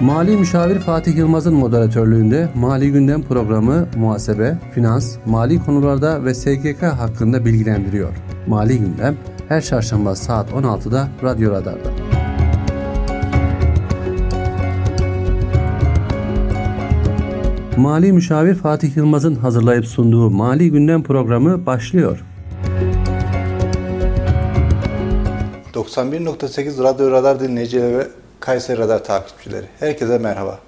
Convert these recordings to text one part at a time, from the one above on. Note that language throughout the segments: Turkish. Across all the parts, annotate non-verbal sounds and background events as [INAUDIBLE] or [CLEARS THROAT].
Mali Müşavir Fatih Yılmaz'ın moderatörlüğünde Mali Gündem programı muhasebe, finans, mali konularda ve SGK hakkında bilgilendiriyor. Mali Gündem her çarşamba saat 16'da Radyo Radar'da. Mali Müşavir Fatih Yılmaz'ın hazırlayıp sunduğu Mali Gündem programı başlıyor. 91.8 Radyo Radar dinleyicileri Kayseri Radar takipçileri. Herkese merhaba.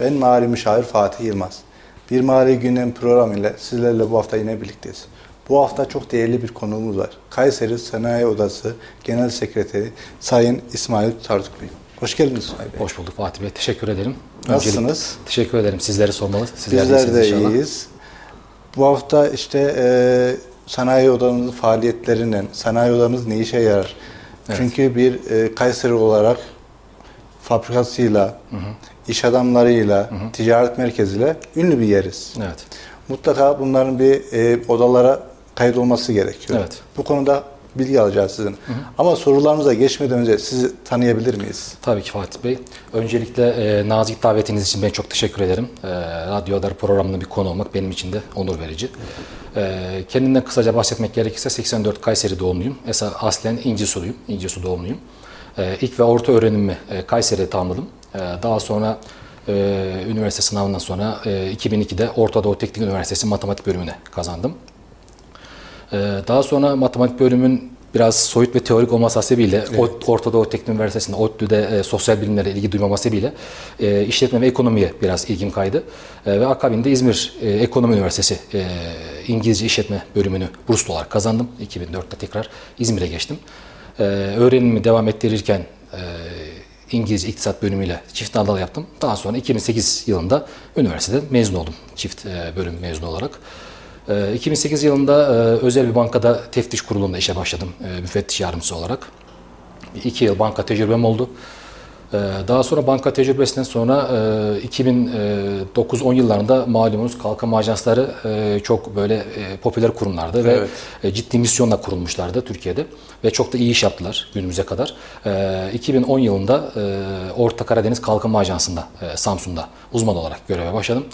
Ben Mali Müşavir Fatih Yılmaz. Bir Mali Gündem programı ile sizlerle bu hafta yine birlikteyiz. Bu hafta çok değerli bir konuğumuz var. Kayseri Sanayi Odası Genel Sekreteri Sayın İsmail Tartuk Bey. Hoş geldiniz İsmail Bey. Hoş bulduk Fatih Bey. Teşekkür ederim. Nasılsınız? Öncelikle teşekkür ederim. Sizleri sormalı. Sizler Bizler de inşallah. iyiyiz. Bu hafta işte e, sanayi odamızın faaliyetlerinden, sanayi odamız ne işe yarar? Evet. Çünkü bir e, Kayseri olarak fabrikasıyla, iş adamlarıyla, ticaret merkeziyle ünlü bir yeriz. Evet. Mutlaka bunların bir e, odalara kaydolması gerekiyor. Evet. Bu konuda bilgi alacağız sizin. Ama sorularımıza geçmeden önce sizi tanıyabilir miyiz? Tabii ki Fatih Bey. Öncelikle e, nazik davetiniz için ben çok teşekkür ederim. E, Radyo Adar programında bir konu olmak benim için de onur verici. E, kendimden kısaca bahsetmek gerekirse 84 Kayseri doğumluyum. Esa aslen İncisuluyum. İncisu doğumluyum. E, ilk ve orta öğrenimimi e, Kayseri'de tamamladım. E, daha sonra e, üniversite sınavından sonra e, 2002'de Orta Doğu Teknik Üniversitesi matematik bölümüne kazandım. Ee, Daha sonra matematik bölümün biraz soyut ve teorik olması hasebiyle evet. Orta Doğu Teknik Üniversitesi'nde ODTÜ'de e, sosyal bilimlere ilgi duymam hasebiyle e, işletme ve ekonomiye biraz ilgim kaydı. E, ve akabinde İzmir e, Ekonomi Üniversitesi e, İngilizce işletme bölümünü burslu olarak kazandım. 2004'te tekrar İzmir'e geçtim. E, öğrenimimi devam ettirirken e, İngilizce İktisat bölümüyle çift dal yaptım. Daha sonra 2008 yılında üniversiteden mezun oldum çift e, bölüm mezunu olarak. Ee, 2008 yılında e, özel bir bankada teftiş kurulunda işe başladım e, müfettiş yardımcısı olarak. İki yıl banka tecrübem oldu. Ee, Daha sonra banka tecrübesinden sonra e, 2009-10 yıllarında malumunuz kalkınma ajansları e, çok böyle e, popüler kurumlardı ve Evet. e, ciddi misyonla kurulmuşlardı Türkiye'de ve çok da iyi iş yaptılar günümüze kadar. E, 2010 yılında e, Orta Karadeniz Kalkınma Ajansı'nda e, Samsun'da uzman olarak göreve başladım.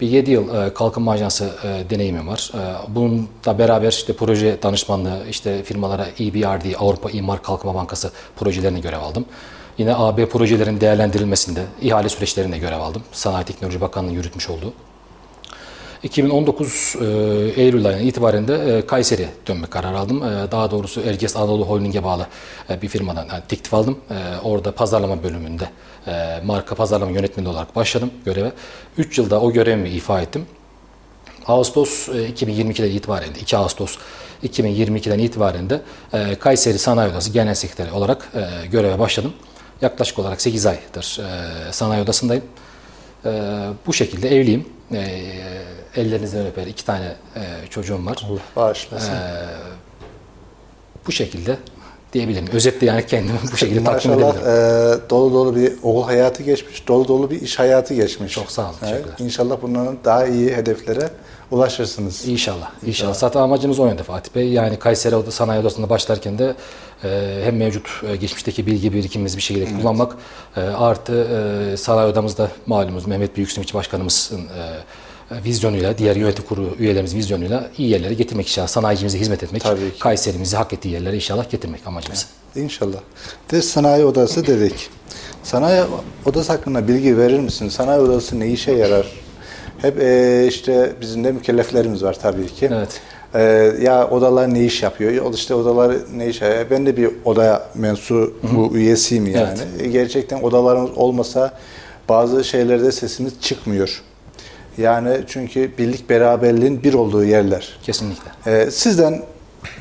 Bir 7 yıl e, kalkınma ajansı e, deneyimim var. E, bununla beraber işte proje danışmanlığı, işte firmalara EBRD, Avrupa İmar Kalkınma Bankası projelerine görev aldım. Yine AB projelerin değerlendirilmesinde, ihale süreçlerinde görev aldım. Sanayi Teknoloji Bakanlığı yürütmüş olduğu. 2019 e, Eylül ayından itibaren de e, Kayseri dönme kararı aldım. E, daha doğrusu Erciyes Anadolu Holding'e bağlı bir firmadan yani teklif aldım. Orada pazarlama bölümünde marka pazarlama yönetmeni olarak başladım göreve. 3 yılda o görevimi ifa ettim. Ağustos e, 2022'den itibaren, de, 2 Ağustos 2022'den itibaren de Kayseri Sanayi Odası Genel Sekreteri olarak göreve başladım. Yaklaşık olarak 8 aydır e, Sanayi Odası'ndayım. E, bu şekilde evliyim. E, ellerinizden öper iki tane e, çocuğum var. Allah bağışlasın. Bu şekilde diyebilirim. Özetle yani kendimi bu şekilde takdim Maşallah edebilirim. e, dolu dolu bir okul hayatı geçmiş, dolu dolu bir iş hayatı geçmiş. Çok sağ olun, teşekkürler. İnşallah bunların daha iyi hedeflere ulaşırsınız. İnşallah. İnşallah. Zaten amacımız o yönde Fatih Bey. Yani Kayseri Oda Sanayi Odası'nda başlarken de e, hem mevcut e, geçmişteki bilgi birikimimizi bir şekilde kullanmak e, artı e, sanayi odamızda malumuz Mehmet Büyüksümiç Başkanımızın e, vizyonuyla, diğer yönetim kurulu üyelerimiz vizyonuyla iyi yerlere getirmek inşallah. Sanayicimize hizmet etmek. Kayseri'mizi hak ettiği yerlere inşallah getirmek amacımız. İnşallah. De sanayi odası dedik. Sanayi odası hakkında bilgi verir misiniz? Sanayi odası ne işe yarar? Hep e, işte bizim de mükelleflerimiz var tabii ki. Evet. E, ya odalar ne iş yapıyor? O işte odalar ne iş yapıyor? Ben de bir odaya mensu bu üyesiyim yani. Evet. E, Gerçekten odalarımız olmasa bazı şeylerde sesimiz çıkmıyor. Yani çünkü birlik beraberliğin bir olduğu yerler. Kesinlikle. E, sizden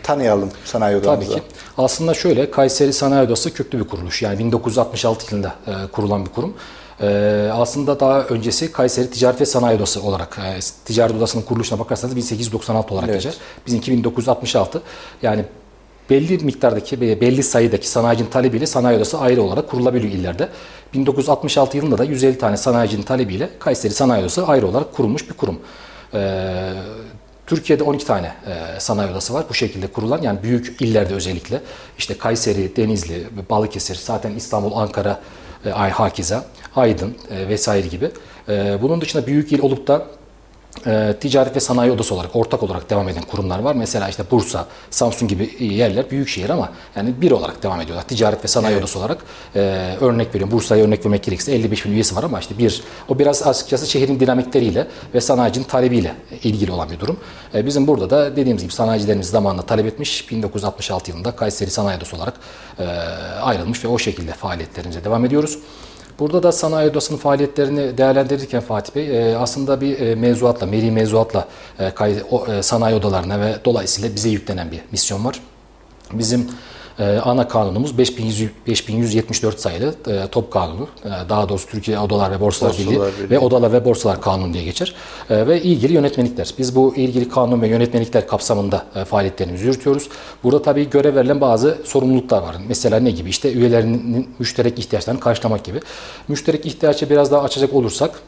tanıyalım sanayi odamızı. Tabii ki. Aslında şöyle Kayseri Sanayi Odası köklü bir kuruluş. Yani 1966 yılında e, kurulan bir kurum. E, aslında daha öncesi Kayseri Ticaret ve Sanayi Odası olarak e, Ticaret Odası'nın kuruluşuna bakarsanız 1896 olarak Evet. geçer. Bizimki 1966. Yani belli miktardaki belli sayıdaki sanayicinin talebiyle sanayi odası ayrı olarak kurulabiliyor illerde. 1966 yılında da 150 tane sanayicinin talebiyle Kayseri Sanayi Odası ayrı olarak kurulmuş bir kurum. Ee, Türkiye'de 12 tane e, sanayi odası var bu şekilde kurulan yani büyük illerde özellikle işte Kayseri, Denizli, Balıkesir, zaten İstanbul, Ankara, e, Ay Hakiza, Aydın e, vesaire gibi. E, bunun dışında büyük il olup da e, ticaret ve sanayi odası olarak ortak olarak devam eden kurumlar var. Mesela işte Bursa, Samsun gibi yerler büyük şehir ama yani bir olarak devam ediyorlar. Ticaret ve sanayi evet. odası olarak e, örnek veriyorum. Bursa'ya örnek vermek gerekirse 55 bin üyesi var ama işte bir o biraz açıkçası şehrin dinamikleriyle ve sanayicinin talebiyle ilgili olan bir durum. E, bizim burada da dediğimiz gibi sanayicilerimiz zamanında talep etmiş. 1966 yılında Kayseri Sanayi Odası olarak e, ayrılmış ve o şekilde faaliyetlerimize devam ediyoruz. Burada da sanayi odasının faaliyetlerini değerlendirirken Fatih Bey e, aslında bir e, mevzuatla, meri mevzuatla e, sanayi odalarına ve dolayısıyla bize yüklenen bir misyon var. Bizim ana kanunumuz 5100, 5174 sayılı e, top kanunu. E, daha doğrusu Türkiye Odalar ve Borsalar, Borsalar Birliği, Birliği ve Odalar ve Borsalar Kanunu diye geçer. E, ve ilgili yönetmelikler. Biz bu ilgili kanun ve yönetmelikler kapsamında e, faaliyetlerimizi yürütüyoruz. Burada tabii görev verilen bazı sorumluluklar var. Mesela ne gibi? İşte üyelerinin müşterek ihtiyaçlarını karşılamak gibi. Müşterek ihtiyaçı biraz daha açacak olursak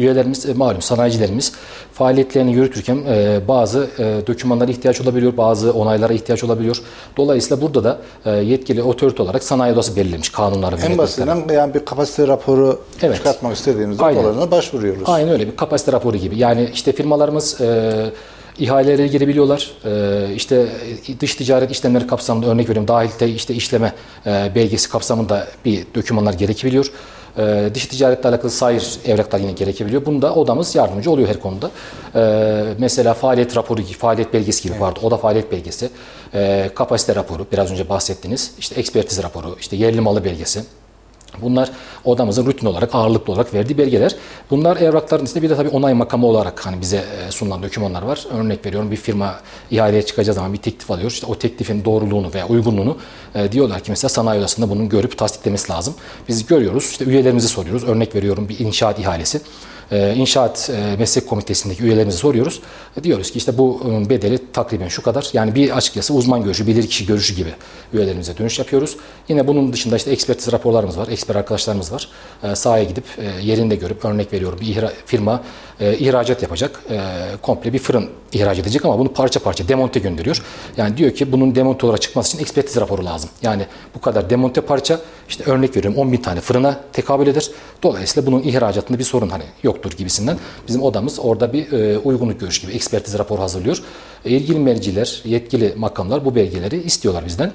üyelerimiz, e, malum sanayicilerimiz faaliyetlerini yürütürken e, bazı e, dokümanlara ihtiyaç olabiliyor, bazı onaylara ihtiyaç olabiliyor. Dolayısıyla burada da e, yetkili otorite olarak sanayi odası belirlemiş kanunları. En basitinden yani bir kapasite raporu evet. çıkartmak istediğimizde Aynen. başvuruyoruz. Aynen öyle bir kapasite raporu gibi. Yani işte firmalarımız e, ihalelere girebiliyorlar. Ee, işte dış ticaret işlemleri kapsamında örnek veriyorum dahilde işte işleme e, belgesi kapsamında bir dokümanlar gerekebiliyor. E, dış ticaretle alakalı sayır evraklar yine gerekebiliyor. Bunda odamız yardımcı oluyor her konuda. E, mesela faaliyet raporu, faaliyet belgesi gibi evet. vardı. O da faaliyet belgesi. E, kapasite raporu, biraz önce bahsettiniz. İşte ekspertiz raporu, işte yerli malı belgesi. Bunlar odamızın rutin olarak, ağırlıklı olarak verdiği belgeler. Bunlar evrakların içinde bir de tabii onay makamı olarak hani bize e, sunulan dokümanlar var. Örnek veriyorum bir firma ihaleye çıkacağı zaman bir teklif alıyor. İşte o teklifin doğruluğunu veya uygunluğunu e, diyorlar ki mesela sanayi odasında bunun görüp tasdiklemesi lazım. Biz görüyoruz. İşte üyelerimizi soruyoruz. Örnek veriyorum bir inşaat ihalesi. Ee, inşaat e, meslek komitesindeki üyelerimize soruyoruz. E, diyoruz ki işte bu ıı, bedeli takriben şu kadar. Yani bir açıkçası uzman görüşü, bilirkişi görüşü gibi üyelerimize dönüş yapıyoruz. Yine bunun dışında işte ekspertiz raporlarımız var, eksper arkadaşlarımız var. Sahaya gidip e, yerinde görüp örnek veriyorum bir firma ihracat yapacak. Komple bir fırın ihraç edecek ama bunu parça parça demonte gönderiyor. Yani diyor ki bunun demonte olarak çıkması için ekspertiz raporu lazım. Yani bu kadar demonte parça işte örnek veriyorum 10 bin tane fırına tekabül eder. Dolayısıyla bunun ihracatında bir sorun hani yoktur gibisinden. Bizim odamız orada bir e, uygunluk görüş gibi ekspertiz raporu hazırlıyor. E, ilgili merciler, yetkili makamlar bu belgeleri istiyorlar bizden.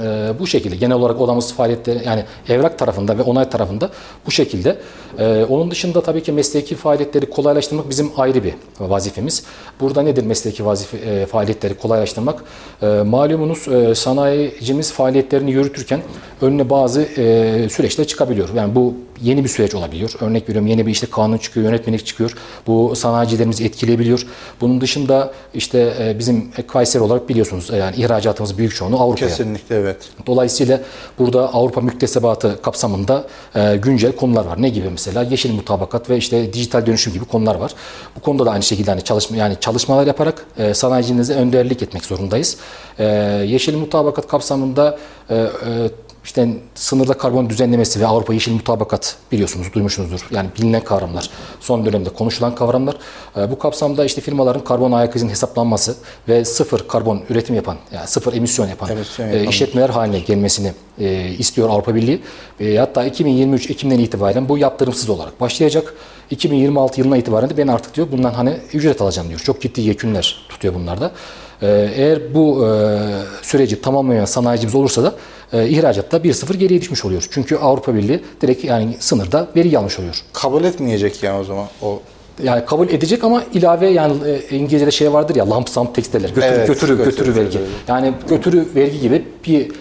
Ee, bu şekilde genel olarak odamız faaliyetleri yani evrak tarafında ve onay tarafında bu şekilde. Ee, onun dışında tabii ki mesleki faaliyetleri kolaylaştırmak bizim ayrı bir vazifemiz. Burada nedir mesleki vazife, e, faaliyetleri kolaylaştırmak? E, malumunuz e, sanayicimiz faaliyetlerini yürütürken önüne bazı e, süreçler çıkabiliyor. Yani bu yeni bir süreç olabiliyor. Örnek veriyorum yeni bir işte kanun çıkıyor, yönetmelik çıkıyor. Bu sanayicilerimizi etkileyebiliyor. Bunun dışında işte e, bizim Kayseri olarak biliyorsunuz e, yani ihracatımız büyük çoğunluğu Avrupa'ya. Kesinlikle evet. Dolayısıyla burada Avrupa müktesebatı kapsamında e, güncel konular var. Ne gibi mesela? Yeşil mutabakat ve işte dijital dönüşüm gibi konular var. Bu konuda da aynı şekilde hani çalışma yani çalışmalar yaparak e, sanayicinize önderlik etmek zorundayız. E, yeşil mutabakat kapsamında e, e, işte sınırda karbon düzenlemesi ve Avrupa Yeşil Mutabakat biliyorsunuz, duymuşsunuzdur. Yani bilinen kavramlar, son dönemde konuşulan kavramlar. Ee, bu kapsamda işte firmaların karbon ayak izinin hesaplanması ve sıfır karbon üretim yapan, yani sıfır emisyon yapan, emisyon e, işletmeler haline gelmesini e, istiyor Avrupa Birliği. E, hatta 2023 Ekim'den itibaren bu yaptırımsız olarak başlayacak. 2026 yılına itibaren de ben artık diyor bundan hani ücret alacağım diyor. Çok ciddi yekünler tutuyor bunlarda. Ee, eğer bu e, süreci tamamlayan sanayicimiz olursa da e, ihracatta 1-0 geriye düşmüş oluyor. Çünkü Avrupa Birliği direkt yani sınırda veri almış oluyor. Kabul etmeyecek yani o zaman o yani kabul edecek ama ilave yani e, İngilizce'de şey vardır ya lump sum teksteller. Götürü, evet, götürü, götürü, götürü vergi. Yani götürü vergi gibi bir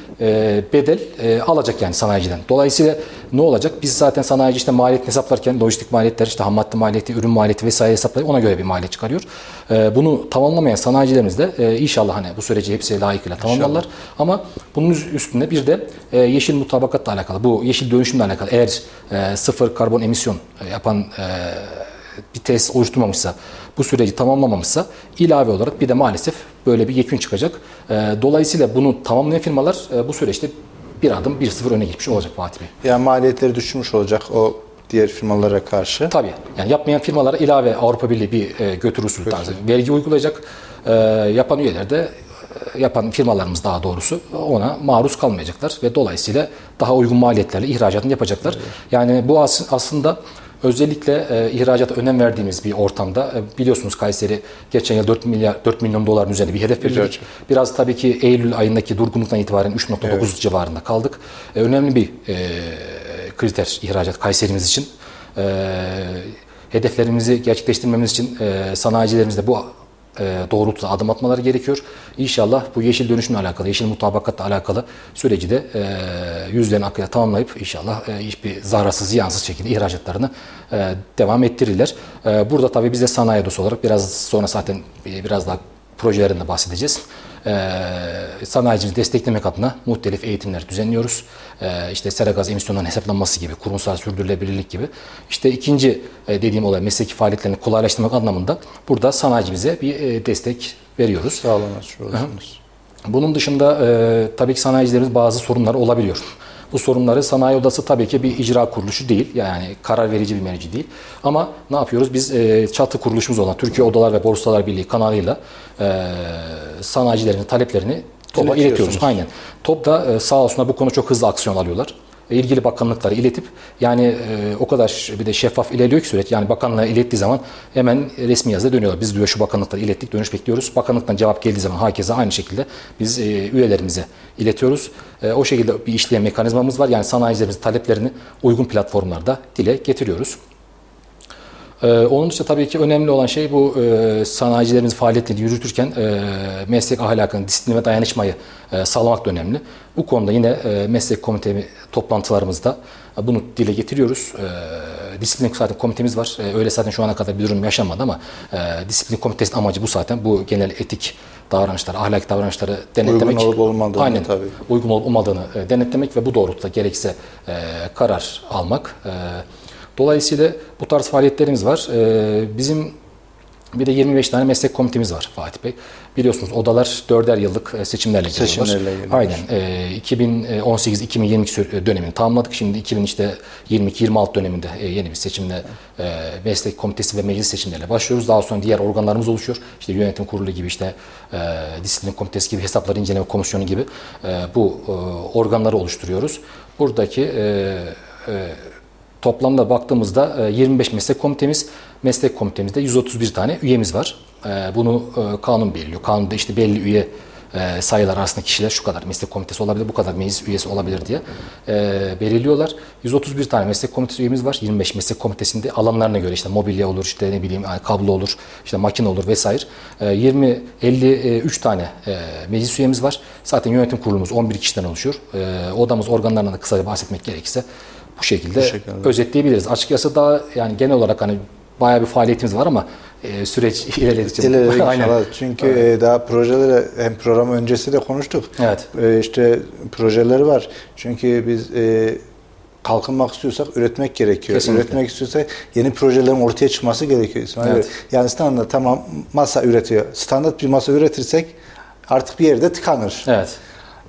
bedel e, alacak yani sanayiciden. Dolayısıyla ne olacak? Biz zaten sanayici işte maliyet hesaplarken lojistik maliyetler, işte ham madde maliyeti, ürün maliyeti vesaire hesaplayıp ona göre bir maliyet çıkarıyor. E, bunu tamamlamayan sanayicilerimiz de e, inşallah hani bu süreci hepsi layıkıyla tamamlarlar. Ama bunun üstünde bir de e, yeşil mutabakatla alakalı, bu yeşil dönüşümle alakalı eğer e, sıfır karbon emisyon yapan e, bir tesis oluşturmamışsa, bu süreci tamamlamamışsa ilave olarak bir de maalesef böyle bir yekün çıkacak. Ee, dolayısıyla bunu tamamlayan firmalar e, bu süreçte bir adım bir sıfır öne geçmiş olacak Fatih Bey. Yani maliyetleri düşmüş olacak o diğer firmalara karşı. Tabii. Yani yapmayan firmalara ilave Avrupa Birliği bir e, götür usulü tarzı vergi uygulayacak. E, yapan üyeler de yapan firmalarımız daha doğrusu ona maruz kalmayacaklar ve dolayısıyla daha uygun maliyetlerle ihracatını yapacaklar. Yani bu as- aslında özellikle e, ihracata önem verdiğimiz bir ortamda e, biliyorsunuz Kayseri geçen yıl 4 milyar 4 milyon doların üzerinde bir hedef belirledik. Biraz tabii ki Eylül ayındaki durgunluktan itibaren 3.9 civarında kaldık. E, önemli bir e, kriter ihracat Kayserimiz için. E, hedeflerimizi gerçekleştirmemiz için e, sanayicilerimizde bu e, doğrultuda adım atmaları gerekiyor. İnşallah bu yeşil dönüşümle alakalı, yeşil mutabakatla alakalı süreci de e, yüzlerin akıya tamamlayıp inşallah e, hiçbir zararsız, ziyansız şekilde ihracatlarını devam ettirirler. Burada tabii biz de sanayi odası olarak biraz sonra zaten biraz daha projelerinde bahsedeceğiz. Ee, sanayicimizi desteklemek adına muhtelif eğitimler düzenliyoruz. Ee, işte sera gaz emisyonlarının hesaplanması gibi, kurumsal sürdürülebilirlik gibi. İşte ikinci e, dediğim olay mesleki faaliyetlerini kolaylaştırmak anlamında burada sanayicimize bir e, destek veriyoruz. Sağlamış olursunuz. Bunun dışında e, tabii ki sanayicilerimiz bazı sorunlar olabiliyor. Bu sorunları sanayi odası tabii ki bir icra kuruluşu değil. Yani karar verici bir merci değil. Ama ne yapıyoruz? Biz e, çatı kuruluşumuz olan Türkiye Odalar ve Borsalar Birliği kanalıyla e, sanayicilerin taleplerini TOB'a iletiyoruz. Aynen. TOB da e, sağ olsunlar bu konu çok hızlı aksiyon alıyorlar. İlgili bakanlıklara iletip yani e, o kadar bir de şeffaf ilerliyor ki süreç. Yani bakanlığa ilettiği zaman hemen resmi yazıda dönüyorlar. Biz diyor şu bakanlıklara ilettik dönüş bekliyoruz. Bakanlıktan cevap geldiği zaman herkese aynı şekilde biz e, üyelerimize iletiyoruz. E, o şekilde bir işleyen mekanizmamız var. Yani sanayicilerimizin taleplerini uygun platformlarda dile getiriyoruz. Ee, onun dışında tabii ki önemli olan şey bu e, sanayicilerimiz faaliyetlerini yürütürken e, meslek ahlakını, disiplini ve dayanışmayı e, sağlamak da önemli. Bu konuda yine meslek komite toplantılarımızda bunu dile getiriyoruz. Disiplin zaten komitemiz var. Öyle zaten şu ana kadar bir durum yaşanmadı ama disiplin komitesinin amacı bu zaten. Bu genel etik davranışları, ahlaki davranışları denetlemek. olup olmadığını Aynen. tabii. Uygun olup olmadığını denetlemek ve bu doğrultuda gerekse karar almak. Dolayısıyla bu tarz faaliyetlerimiz var. Ee, bizim bir de 25 tane meslek komitemiz var Fatih Bey. Biliyorsunuz odalar dörder yıllık e, seçimlerle geliyorlar. Seçimlerle geliyorlar. Aynen. Ee, 2018-2022 dönemini tamamladık. Şimdi 2022-26 döneminde e, yeni bir seçimle e, meslek komitesi ve meclis seçimleriyle başlıyoruz. Daha sonra diğer organlarımız oluşuyor. İşte yönetim kurulu gibi işte e, disiplin komitesi gibi hesapları inceleme komisyonu gibi e, bu e, organları oluşturuyoruz. Buradaki e, e, Toplamda baktığımızda e, 25 meslek komitemiz, meslek komitemizde 131 tane üyemiz var. E, Bunu e, kanun belirliyor. Kanunda işte belli üye e, sayılar arasında kişiler şu kadar meslek komitesi olabilir, bu kadar meclis üyesi olabilir diye e, belirliyorlar. 131 tane meslek komitesi üyemiz var. 25 meslek komitesinde alanlarına göre işte mobilya olur, işte ne bileyim yani kablo olur, işte makine olur vesaire. E, 20 53 tane e, meclis üyemiz var. Zaten yönetim kurulumuz 11 kişiden oluşuyor. E, odamız organlarından da kısaca bahsetmek gerekirse bu şekilde, şekilde. özetleyebiliriz. Açıkçası daha yani genel olarak hani bayağı bir faaliyetimiz var ama e, süreç [LAUGHS] ilerledikçe İlerledik [LAUGHS] Aynen. Çünkü e, daha projeleri hem program öncesi de konuştuk. Evet. E, işte projeleri var. Çünkü biz e, kalkınmak istiyorsak üretmek gerekiyor. Kesinlikle. Üretmek istiyorsak yeni projelerin ortaya çıkması gerekiyor İsmail Evet. Yani standart tamam masa üretiyor. Standart bir masa üretirsek artık bir yerde tıkanır. Evet.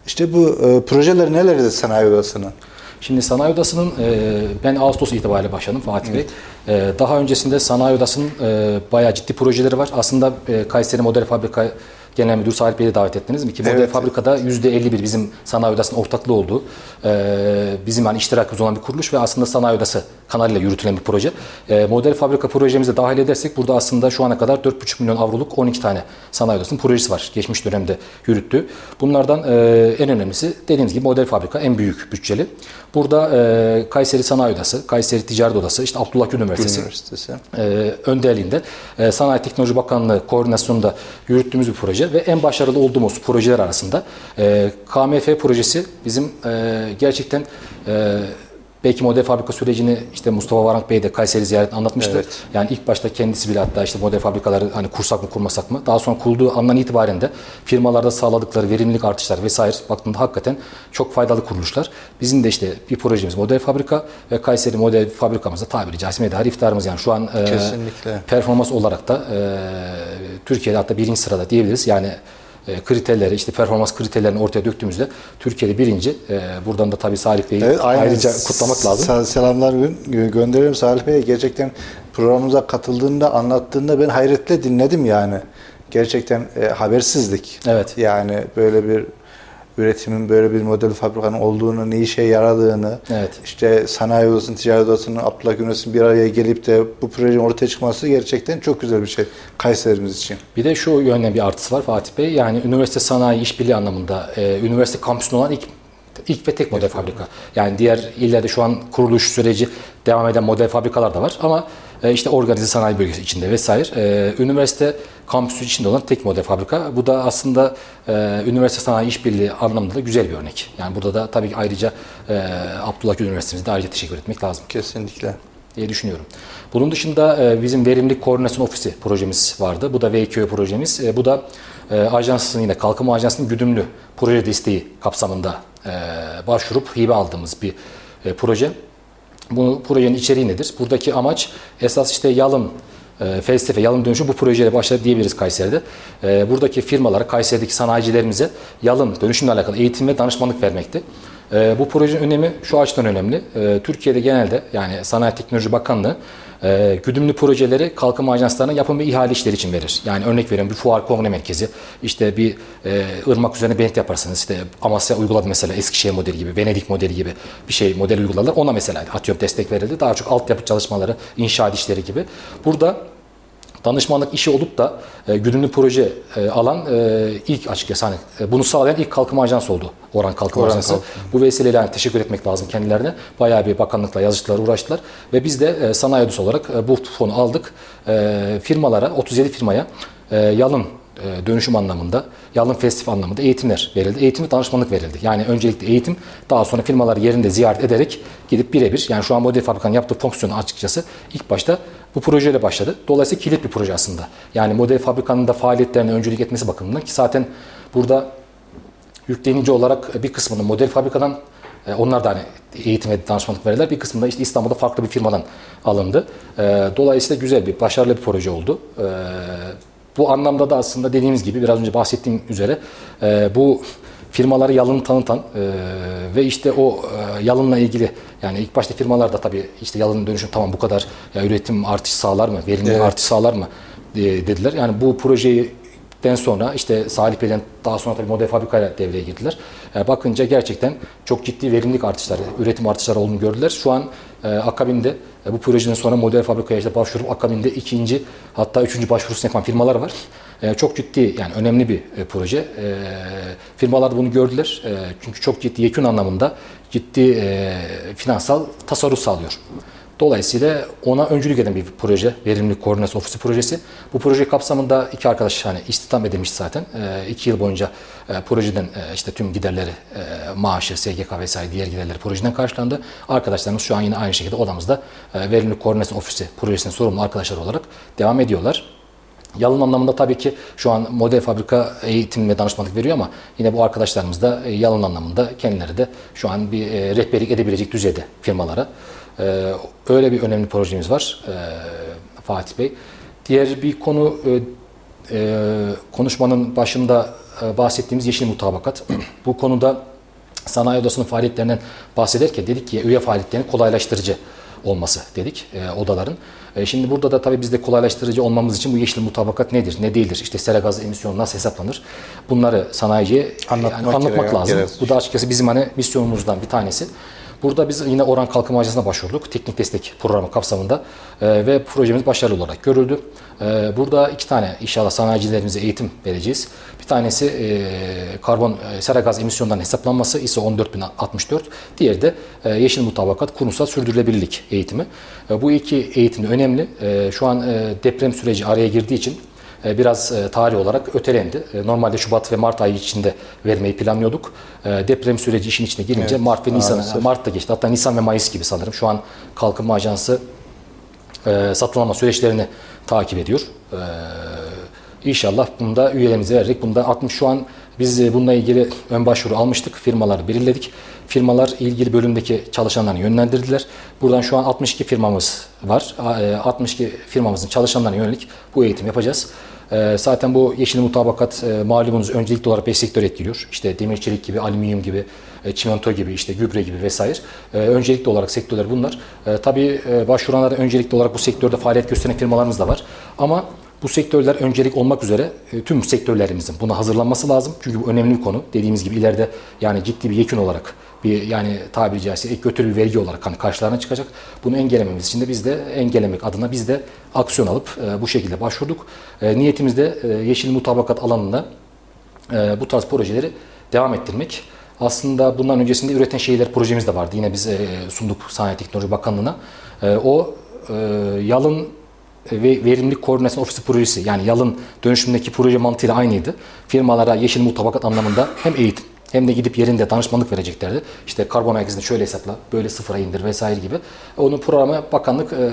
İşte bu e, projeler nelerde sanayi odasının? Şimdi sanayi odasının e, ben Ağustos itibariyle başladım Fatih Bey. E, daha öncesinde sanayi odasının e, bayağı ciddi projeleri var. Aslında e, Kayseri Model Fabrika Genel Müdür Salih Bey'i davet ettiniz mi? Ki Model Evet. Fabrika'da %51 bizim sanayi odasının ortaklığı olduğu, e, bizim hani iştirakımız olan bir kuruluş ve aslında sanayi odası kanalıyla yürütülen bir proje. E, Model Fabrika projemize dahil edersek burada aslında şu ana kadar 4,5 milyon avroluk 12 tane sanayi odasının projesi var. Geçmiş dönemde yürüttü. Bunlardan e, en önemlisi dediğimiz gibi Model Fabrika en büyük bütçeli. Burada e, Kayseri Sanayi Odası, Kayseri Ticaret Odası, işte Abdullah Gül Üniversitesi, Üniversitesi. e, önderliğinde e, Sanayi Teknoloji Bakanlığı koordinasyonunda yürüttüğümüz bir proje ve en başarılı olduğumuz projeler arasında e, KMF projesi bizim e, gerçekten e, belki model fabrika sürecini işte Mustafa Varank Bey de Kayseri ziyaretinde anlatmıştı. Evet. Yani ilk başta kendisi bile hatta işte model fabrikaları hani kursak mı kurmasak mı? Daha sonra kurulduğu andan itibaren de firmalarda sağladıkları verimlilik artışlar vesaire baktığında hakikaten çok faydalı kuruluşlar. Bizim de işte bir projemiz model fabrika ve Kayseri model fabrikamızda tabiri caizse medar iftarımız yani şu an e, Kesinlikle. performans olarak da e, Türkiye'de hatta birinci sırada diyebiliriz. Yani e, kriterleri işte performans kriterlerini ortaya döktüğümüzde Türkiye'de birinci. E, buradan da tabii Salih Bey'i Evet, aynen. ayrıca kutlamak lazım. Sel- Selamlar gö- gö- gönderiyorum Salih Bey. Gerçekten programımıza katıldığında, anlattığında ben hayretle dinledim yani. gerçekten e, habersizlik. Evet. Yani böyle bir üretimin böyle bir model fabrikanın olduğunu, ne işe yaradığını, Evet. işte sanayi odasının, ticaret odasının, Abdullah Gül bir araya gelip de bu projenin ortaya çıkması gerçekten çok güzel bir şey Kayserimiz için. Bir de şu yönde bir artısı var Fatih Bey. Yani üniversite sanayi işbirliği anlamında e, üniversite kampüsünde olan ilk ilk ve tek model fabrika. Yani diğer illerde şu an kuruluş süreci devam eden model fabrikalar da var ama e, işte organize sanayi bölgesi içinde vesaire. E, üniversite kampüsü içinde olan tek model fabrika. Bu da aslında e, üniversite sanayi işbirliği anlamında da güzel bir örnek. Yani burada da tabii ki ayrıca e, Abdullah Üniversitemize ayrıca teşekkür etmek lazım Kesinlikle. diye düşünüyorum. Bunun dışında e, bizim verimlilik koordinasyon ofisi projemiz vardı. Bu da VKÖ projemiz. Bu da ajansın yine Kalkınma Ajansı'nın güdümlü proje desteği kapsamında başvurup hibe aldığımız bir proje. Bu projenin içeriği nedir? Buradaki amaç esas işte yalın e, felsefe, yalın dönüşüm bu projeyle başladı diyebiliriz Kayseri'de. E, buradaki firmalara, Kayseri'deki sanayicilerimize yalın dönüşümle alakalı eğitim ve danışmanlık vermekti. E, bu projenin önemi şu açıdan önemli. E, Türkiye'de genelde yani Sanayi Teknoloji Bakanlığı e, güdümlü projeleri kalkınma ajanslarına yapım ve ihale işleri için verir. Yani örnek veriyorum bir fuar kongre merkezi, işte bir e, ırmak üzerine bent yaparsınız. İşte Amasya uyguladı mesela Eskişehir modeli gibi, Venedik modeli gibi bir şey model uyguladılar. Ona mesela atıyorum destek verildi. Daha çok altyapı çalışmaları, inşaat işleri gibi. Burada danışmanlık işi olup da e, güdümlü proje e, alan e, ilk açıkçası hani e, bunu sağlayan ilk kalkınma ajansı oldu. Oran Kalkınma Oran Ajansı. Kalkınma. Bu vesileyle yani teşekkür etmek lazım kendilerine. Bayağı bir bakanlıkla yazıştılar, uğraştılar ve biz de e, sanayi odası olarak e, bu fonu aldık. E, firmalara 37 firmaya e, yalın e, dönüşüm anlamında, yalın festif anlamında eğitimler verildi. Eğitim ve danışmanlık verildi. Yani öncelikle eğitim, daha sonra firmaları yerinde ziyaret ederek gidip birebir, yani şu an model fabrikanın yaptığı fonksiyonu açıkçası ilk başta bu projeyle başladı. Dolayısıyla kilit bir proje aslında. Yani model fabrikanın da faaliyetlerine öncülük etmesi bakımından ki zaten burada yüklenici olarak bir kısmını model fabrikadan e, onlar da hani eğitim ve danışmanlık verirler. Bir kısmında işte İstanbul'da farklı bir firmadan alındı. E, Dolayısıyla güzel bir, başarılı bir proje oldu. E, Bu anlamda da aslında dediğimiz gibi biraz önce bahsettiğim üzere e, bu firmaları yalın tanıtan e, ve işte o e, yalınla ilgili yani ilk başta firmalar da tabii işte yalın dönüşüm tamam bu kadar ya üretim artış sağlar mı, verimlilik Evet. artış sağlar mı e, dediler. Yani bu projeyi den sonra işte Salih Bey'den daha sonra tabii model fabrikayla devreye girdiler. E, bakınca gerçekten çok ciddi verimlilik artışları, üretim artışları olduğunu gördüler. Şu an e, akabinde e, bu projeden sonra model fabrikaya işte başvurup akabinde ikinci hatta üçüncü başvurusunu yapan firmalar var. Çok ciddi yani önemli bir proje. Firmalar da bunu gördüler. Çünkü çok ciddi yekün anlamında ciddi finansal tasarruf sağlıyor. Dolayısıyla ona öncülük eden bir proje, verimlilik koordinasyon ofisi projesi. Bu proje kapsamında iki arkadaş hani istihdam edilmiş zaten. E, iki yıl boyunca e, projeden e, işte tüm giderleri, e, maaşı, SGK vesaire diğer giderleri projeden karşılandı. Arkadaşlarımız şu an yine aynı şekilde odamızda e, verimlilik koordinasyon ofisi projesinin sorumlu arkadaşlar olarak devam ediyorlar. Yalın anlamında tabii ki şu an model fabrika eğitim ve danışmanlık veriyor ama yine bu arkadaşlarımız da e, yalın anlamında kendileri de şu an bir e, rehberlik edebilecek düzeyde firmalara. E, Öyle bir önemli projemiz var e, Fatih Bey. Diğer bir konu e, e, konuşmanın başında e, bahsettiğimiz yeşil mutabakat. [CLEARS THROAT] Bu konuda sanayi odasının faaliyetlerinden bahsederken dedik ki üye faaliyetlerini kolaylaştırıcı olması dedik e, odaların. E, şimdi burada da tabii biz de kolaylaştırıcı olmamız için bu yeşil mutabakat nedir, ne değildir, işte sera gazı emisyonu nasıl hesaplanır bunları sanayiciye Anlatmak yani anlatmak lazım. gerekiyor. Bu da açıkçası bizim hani misyonumuzdan bir tanesi. Burada biz yine Oran Kalkınma Ajansı'na başvurduk. Teknik destek programı kapsamında e, ve projemiz başarılı olarak görüldü. E, burada iki tane inşallah sanayicilerimize eğitim vereceğiz. Bir tanesi e, karbon e, sera gaz emisyonlarının hesaplanması ISO 14064. Diğeri de e, yeşil mutabakat kurumsal sürdürülebilirlik eğitimi. E, bu iki eğitim önemli. E, şu an e, deprem süreci araya girdiği için biraz e, tarih olarak ötelendi. E, Normalde Şubat ve Mart ayı içinde vermeyi planlıyorduk. E, Deprem süreci işin içine girince Evet, Mart ve Nisan. Mart'ta geçti. Hatta Nisan ve Mayıs gibi sanırım. Şu an Kalkınma Ajansı e, satın alma süreçlerini takip ediyor. E, İnşallah bunda üyelerimize vererek bundan 60 şu an biz e, bununla ilgili ön başvuru almıştık. Firmaları belirledik. Firmalar ilgili bölümdeki çalışanlarını yönlendirdiler. Buradan şu an 62 firmamız var. A- e, 62 firmamızın çalışanlarına yönelik bu eğitim yapacağız. E, Zaten bu yeşil mutabakat malumunuz öncelikli olarak 5 sektör etkiliyor. İşte demir çelik gibi, alüminyum gibi, çimento gibi, işte gübre gibi vesaire. Öncelikli olarak sektörler bunlar. Tabii başvuranlara öncelikli olarak bu sektörde faaliyet gösteren firmalarımız da var. Ama Bu sektörler öncelik olmak üzere e, tüm sektörlerimizin buna hazırlanması lazım. Çünkü bu önemli bir konu. Dediğimiz gibi ileride yani ciddi bir yekün olarak bir yani tabiri caizse ek götürü bir vergi olarak hani karşılarına çıkacak. Bunu engellememiz için de biz de engellemek adına biz de aksiyon alıp e, bu şekilde başvurduk. E, niyetimiz de e, yeşil mutabakat alanında e, bu tarz projeleri devam ettirmek. Aslında bundan öncesinde üreten şehirler projemiz de vardı. Yine biz e, sunduk Sanayi Teknoloji Bakanlığı'na. E, o e, yalın ve verimlilik koordinasyon ofisi projesi yani yalın dönüşümdeki proje mantığıyla aynıydı. Firmalara yeşil mutabakat anlamında hem eğitim hem de gidip yerinde danışmanlık vereceklerdi. İşte karbon merkezini şöyle hesapla, böyle sıfıra indir vesaire gibi. Onu programa bakanlık e,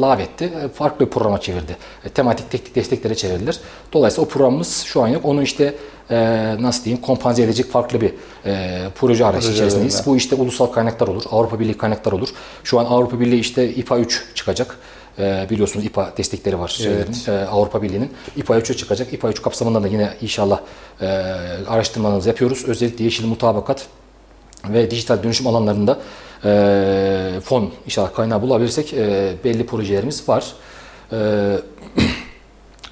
lağvetti. E, farklı bir programa çevirdi. E, tematik teknik desteklere çevirdiler. Dolayısıyla o programımız şu an yok. Onu işte e, nasıl diyeyim kompanze edecek farklı bir e, proje arayışı içerisindeyiz. Bu işte ulusal kaynaklar olur, Avrupa Birliği kaynaklar olur. Şu an Avrupa Birliği işte IPA 3 çıkacak. E, biliyorsunuz IPA destekleri var şeylerin, e, Avrupa Birliği'nin. IPA 3'e çıkacak. IPA 3 kapsamında da yine inşallah e, araştırmalarımızı yapıyoruz. Özellikle yeşil mutabakat ve dijital dönüşüm alanlarında e, fon inşallah kaynağı bulabilirsek e, belli projelerimiz var. E,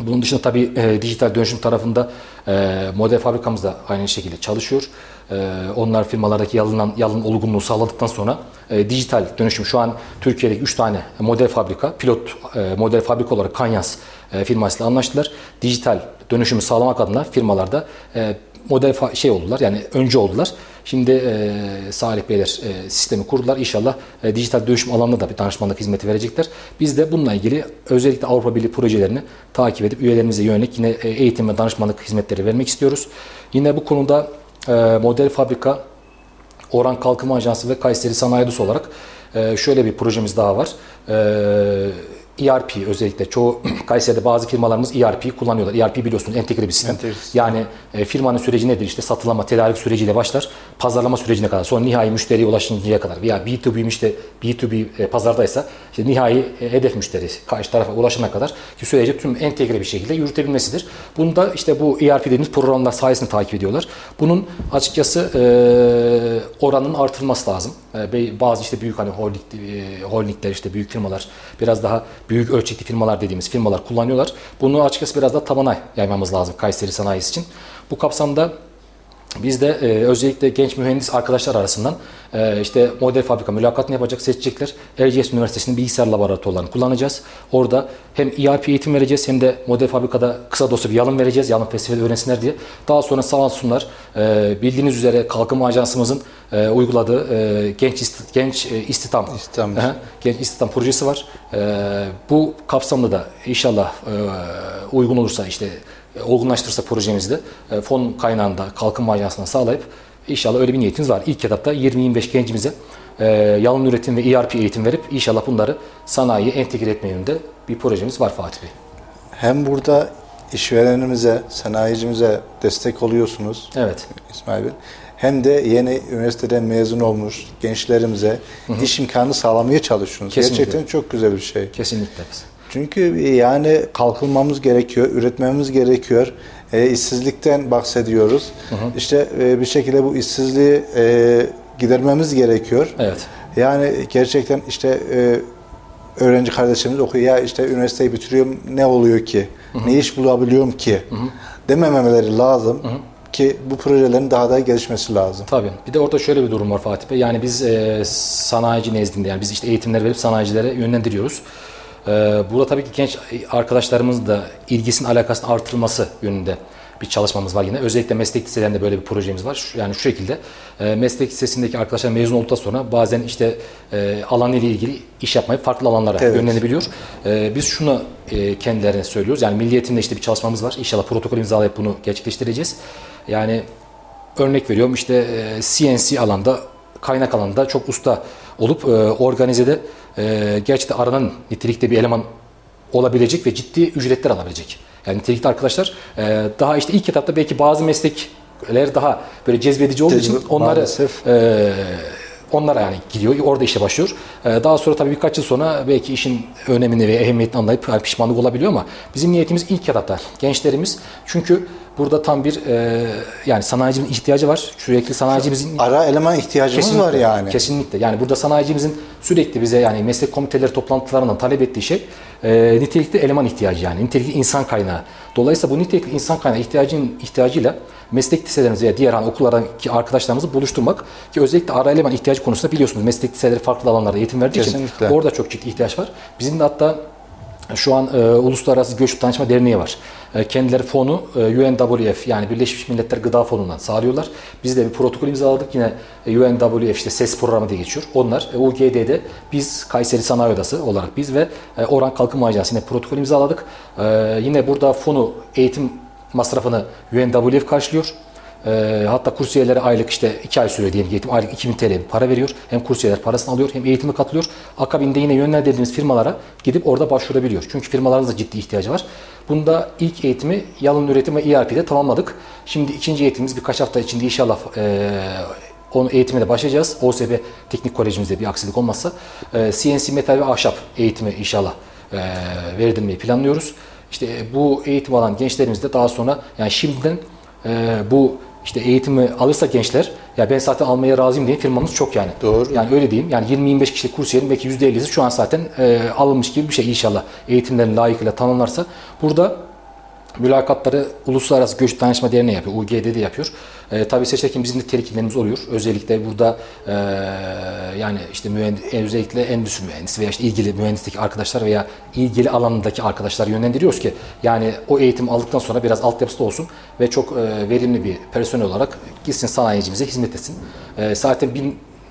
bunun dışında tabii e, dijital dönüşüm tarafında e, model fabrikamız da aynı şekilde çalışıyor. E, onlar firmalardaki yalın, yalın olgunluğu sağladıktan sonra e, dijital dönüşüm şu an Türkiye'deki 3 tane model fabrika, pilot e, model fabrika olarak Kanyas e, firmasıyla anlaştılar. Dijital dönüşümü sağlamak adına firmalarda e, model şey oldular yani önce oldular. Şimdi e, Salih Beyler e, sistemi kurdular. İnşallah e, dijital dönüşüm alanında da bir danışmanlık hizmeti verecekler. Biz de bununla ilgili özellikle Avrupa Birliği projelerini takip edip üyelerimize yönelik yine e, eğitim ve danışmanlık hizmetleri vermek istiyoruz. Yine bu konuda e, model fabrika Oran Kalkınma Ajansı ve Kayseri Sanayi Odası olarak e, şöyle bir projemiz daha var. E, ERP özellikle çoğu [CLEARS THROAT] Kayseri'de bazı firmalarımız ERP kullanıyorlar. ERP biliyorsunuz entegre bir sistem. Entegre. Yani e, firmanın süreci nedir? İşte satılama, tedarik süreciyle başlar. Pazarlama sürecine kadar. Sonra nihai müşteriye ulaşıncaya kadar. Veya B2B işte B2B e, pazardaysa işte nihai e, hedef müşteri karşı tarafa ulaşana kadar ki süreci tüm entegre bir şekilde yürütebilmesidir. Bunu da işte bu ERP dediğimiz programlar sayesinde takip ediyorlar. Bunun açıkçası e, oranın artırılması lazım. E, bazı işte büyük hani holding, e, holdingler işte büyük firmalar biraz daha büyük ölçekli firmalar dediğimiz firmalar kullanıyorlar. Bunu açıkçası biraz daha tabana yaymamız lazım Kayseri sanayisi için. Bu kapsamda biz de e, özellikle genç mühendis arkadaşlar arasından e, işte model fabrika mülakatını yapacak, seçecekler. Erciyes Üniversitesi'nin bilgisayar laboratuvarlarını kullanacağız. Orada hem ERP eğitim vereceğiz hem de model fabrikada kısa dosya bir yalın vereceğiz. Yalın festivali öğrensinler diye. Daha sonra sağ olsunlar e, bildiğiniz üzere Kalkınma Ajansımızın e, uyguladığı e, genç ist- genç e, istihdam İstihdam. Aha, genç istihdam projesi var. E, bu kapsamda da inşallah e, uygun olursa işte olgunlaştırırsa projemizde e, fon kaynağında kalkınma ajansına sağlayıp inşallah öyle bir niyetimiz var. İlk etapta 20-25 gencimize e, yalın üretim ve ERP eğitim verip inşallah bunları sanayiye entegre etme yönünde bir projemiz var Fatih Bey. Hem burada işverenimize, sanayicimize destek oluyorsunuz Evet. İsmail Bey. Hem de yeni üniversiteden mezun olmuş gençlerimize iş imkanı sağlamaya çalışıyorsunuz. Kesinlikle. Gerçekten çok güzel bir şey. Kesinlikle. Çünkü yani kalkınmamız gerekiyor, üretmemiz gerekiyor. E, işsizlikten bahsediyoruz. İşte e, bir şekilde bu işsizliği e, gidermemiz gerekiyor. Evet. Yani gerçekten işte e, öğrenci kardeşlerimiz okuyor ya işte üniversiteyi bitiriyorum ne oluyor ki? Ne iş bulabiliyorum ki? Demememeleri lazım ki bu projelerin daha da gelişmesi lazım. Tabii. Bir de orada şöyle bir durum var Fatih Bey. Yani biz e, sanayici nezdinde yani biz işte eğitimler verip sanayicilere yönlendiriyoruz. E, burada tabii ki genç arkadaşlarımızın da ilgisinin alakasının artırılması yönünde bir çalışmamız var yine. Özellikle meslek liselerinde böyle bir projemiz var. Yani şu şekilde e, meslek lisesindeki arkadaşlar mezun olduktan sonra bazen işte e, alan ile ilgili iş yapmayıp farklı alanlara Evet. yönlenebiliyor. E, biz şunu kendilerine söylüyoruz. Yani Milli Eğitim'de işte bir çalışmamız var. İnşallah protokol imzalayıp bunu gerçekleştireceğiz. Yani örnek veriyorum işte CNC alanda kaynak alanında çok usta olup organizede e, gerçekten aranan nitelikte bir eleman olabilecek ve ciddi ücretler alabilecek. Yani nitelikli arkadaşlar e, daha işte ilk etapta belki bazı meslekler daha böyle cezbedici olduğu için Cezbe- onları maalesef. e, onlara yani gidiyor. Orada işe başlıyor. Ee, daha sonra tabii birkaç yıl sonra belki işin önemini ve ehemmiyetini anlayıp yani pişmanlık olabiliyor ama bizim niyetimiz ilk etapta gençlerimiz çünkü burada tam bir e, yani sanayicinin ihtiyacı var. Sürekli sanayicimizin Ara eleman ihtiyacımız var yani. Kesinlikle. Yani burada sanayicimizin sürekli bize yani meslek komiteleri toplantılarından talep ettiği şey e, nitelikli eleman ihtiyacı yani nitelikli insan kaynağı. Dolayısıyla bu nitelikli insan kaynağı ihtiyacın ihtiyacıyla meslek liselerimizi veya diğer hani okullardaki arkadaşlarımızı buluşturmak ki özellikle ara eleman ihtiyacı konusunda biliyorsunuz meslek liseleri farklı alanlarda eğitim verdiği Kesinlikle. için orada çok ciddi ihtiyaç var. Bizim de hatta şu an e, Uluslararası Göç Danışma Derneği var. E, kendileri fonu e, UNWF yani Birleşmiş Milletler Gıda Fonu'ndan sağlıyorlar. Biz de bir protokol imzaladık yine e, UNWF işte SES programı diye geçiyor. Onlar e, UGD'de biz Kayseri Sanayi Odası olarak biz ve e, Oran Kalkınma Ajansı yine protokol imzaladık. E, yine burada fonu eğitim masrafını UNWF karşılıyor. E, hatta kursiyerlere aylık işte 2 ay süre diyelim eğitim aylık 2000 TL para veriyor. Hem kursiyeler parasını alıyor hem eğitime katılıyor. Akabinde yine yönlendirdiğimiz firmalara gidip orada başvurabiliyor. Çünkü firmaların da ciddi ihtiyacı var. Bunda ilk eğitimi yalın üretim ve ERP'de tamamladık. Şimdi ikinci eğitimimiz birkaç hafta içinde inşallah e, onun eğitime de başlayacağız. OSB Teknik Kolejimizde bir aksilik olmazsa e, CNC metal ve ahşap eğitimi inşallah e, verdirmeyi planlıyoruz. İşte e, bu eğitim alan gençlerimiz de daha sonra yani şimdiden e, bu işte eğitimi alırsa gençler ya ben zaten almaya razıyım diye firmamız çok yani. Doğru. Yani öyle diyeyim. Yani 20-25 kişilik kursiyerin belki %50'si şu an zaten e, alınmış gibi bir şey inşallah. Eğitimlerin layıkıyla tamamlarsa. Burada mülakatları Uluslararası Göç Danışma Derneği yapıyor. UGD'de yapıyor. E, tabii seçerken bizim de telkinlerimiz oluyor. Özellikle burada e, yani işte mühendis, özellikle endüstri mühendisi veya işte ilgili mühendislik arkadaşlar veya ilgili alanındaki arkadaşlar yönlendiriyoruz ki yani o eğitim aldıktan sonra biraz altyapısı da olsun ve çok e, verimli bir personel olarak gitsin sanayicimize hizmet etsin. E, zaten bir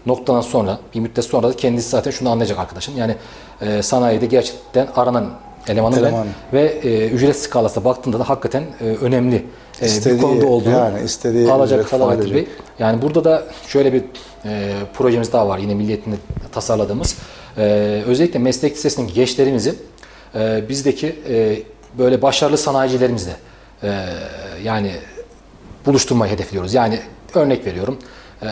noktadan sonra, bir müddet sonra da kendisi zaten şunu anlayacak arkadaşın. Yani e, sanayide gerçekten aranan elemanım Eleman. ben ve e, ücret skalasına baktığında da hakikaten e, önemli e, bir İstediği- konuda olduğunu yani istediği alacak alabilecek. Bey. Yani burada da şöyle bir e, projemiz daha var yine milliyetinde tasarladığımız. E, özellikle meslek lisesindeki gençlerimizi e, bizdeki e, böyle başarılı sanayicilerimizle e, yani buluşturmayı hedefliyoruz. Yani örnek veriyorum. E,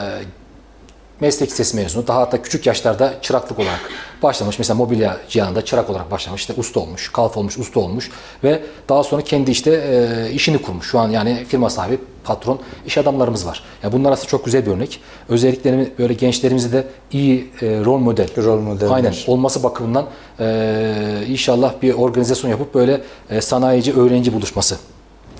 meslek lisesi mezunu daha hatta küçük yaşlarda çıraklık olarak başlamış. Mesela mobilya cihanında çırak olarak başlamış. işte usta olmuş, kalf olmuş, usta olmuş ve daha sonra kendi işte e, işini kurmuş. Şu an yani firma sahibi, patron, iş adamlarımız var. Yani bunlar aslında çok güzel bir örnek. Özellikle böyle gençlerimize de iyi e, rol model. Rol modeller. Aynen olması bakımından e, inşallah bir organizasyon yapıp böyle e, sanayici öğrenci buluşması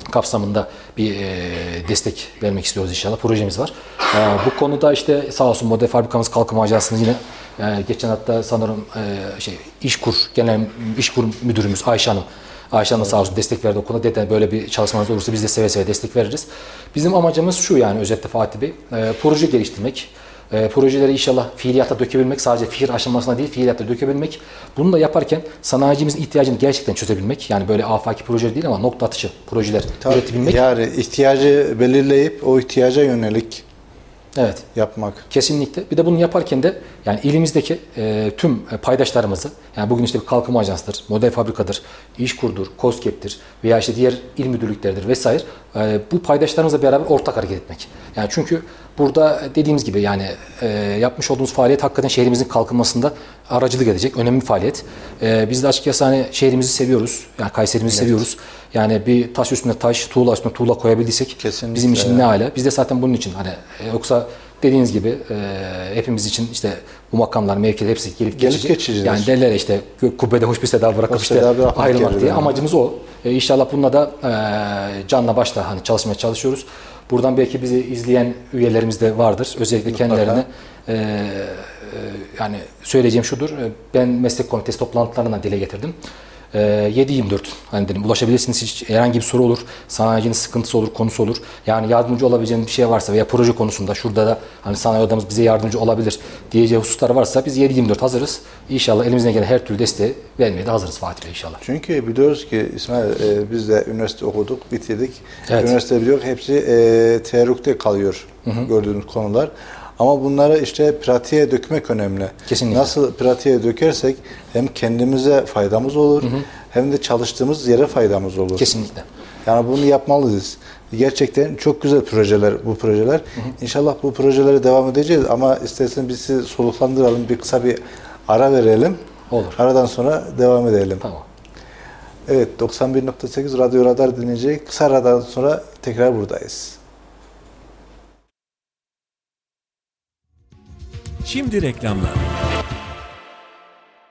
kapsamında bir e, destek vermek istiyoruz inşallah. Projemiz var. E, bu konuda işte sağ olsun model fabrikamız kalkınma ajansının yine e, geçen hatta sanırım e, şey İşkur genel İşkur müdürümüz Ayşe Hanım Ayşe Hanım sağ olsun destek verdi o konuda. Dedi böyle bir çalışmanız olursa biz de seve seve destek veririz. Bizim amacımız şu yani özetle Fatih Bey. E, proje geliştirmek. E, projeleri inşallah fiiliyata dökebilmek, sadece fikir aşamasına değil fiiliyata dökebilmek. Bunu da yaparken sanayicimizin ihtiyacını gerçekten çözebilmek. Yani böyle afaki projeler değil ama nokta atışı projeler Tabii, üretebilmek. Yani ihtiyacı belirleyip o ihtiyaca yönelik Evet. yapmak. Kesinlikle. Bir de bunu yaparken de yani ilimizdeki e, tüm paydaşlarımızı yani bugün işte bir kalkınma ajansıdır, model fabrikadır, İşkur'dur, COSGAP'tir veya işte diğer il müdürlükleridir vesaire bu paydaşlarımızla beraber ortak hareket etmek. Yani çünkü burada dediğimiz gibi yani e, yapmış olduğumuz faaliyet hakikaten şehrimizin kalkınmasında aracılık edecek önemli bir faaliyet. E, biz de açıkçası hani şehrimizi seviyoruz. Yani Kayserimizi seviyoruz. Yani bir taş üstüne taş, tuğla üstüne tuğla koyabildiysek Kesinlikle bizim için ne hala. Biz de zaten bunun için hani e, yoksa dediğiniz gibi e, hepimiz için işte bu makamlar, mevkiler hepsi gelip, Gelip geçici. geçicidir. Yani derler işte kubbede hoş bir seda bırakıp Hoş işte ayrılmak diye. yani. Amacımız o. E, inşallah bununla da e, canla başla hani çalışmaya çalışıyoruz. Buradan belki bizi izleyen üyelerimiz de vardır. Özellikle kendilerine e, e, yani söyleyeceğim şudur. e, Ben meslek komitesi toplantılarına dile getirdim. E, 7-24 hani dedim ulaşabilirsiniz hiç herhangi bir soru olur, sanayicinin sıkıntısı olur, konusu olur. Yani yardımcı olabileceğiniz bir şey varsa veya proje konusunda şurada da hani sanayi odamız bize yardımcı olabilir diyeceği hususlar varsa biz 7-24 hazırız. İnşallah elimizden gelen her türlü desteği vermeye de hazırız Fatih Bey inşallah. Çünkü biliyoruz ki İsmail e, biz de üniversite okuduk, bitirdik. Evet. Üniversite biliyor hepsi e, teorikte kalıyor gördüğünüz konular. Ama bunları işte pratiğe dökmek önemli. Kesinlikle. Nasıl pratiğe dökersek hem kendimize faydamız olur hem de çalıştığımız yere faydamız olur. Kesinlikle. Yani bunu yapmalıyız. Gerçekten çok güzel projeler bu projeler. Hı hı. İnşallah bu projelere devam edeceğiz ama istersen biz sizi soluklandıralım. Bir kısa bir ara verelim. Olur. Aradan sonra devam edelim. Tamam. Evet 91.8 Radyo Radar dinleyecek. Kısa aradan sonra tekrar buradayız. Şimdi reklamlar.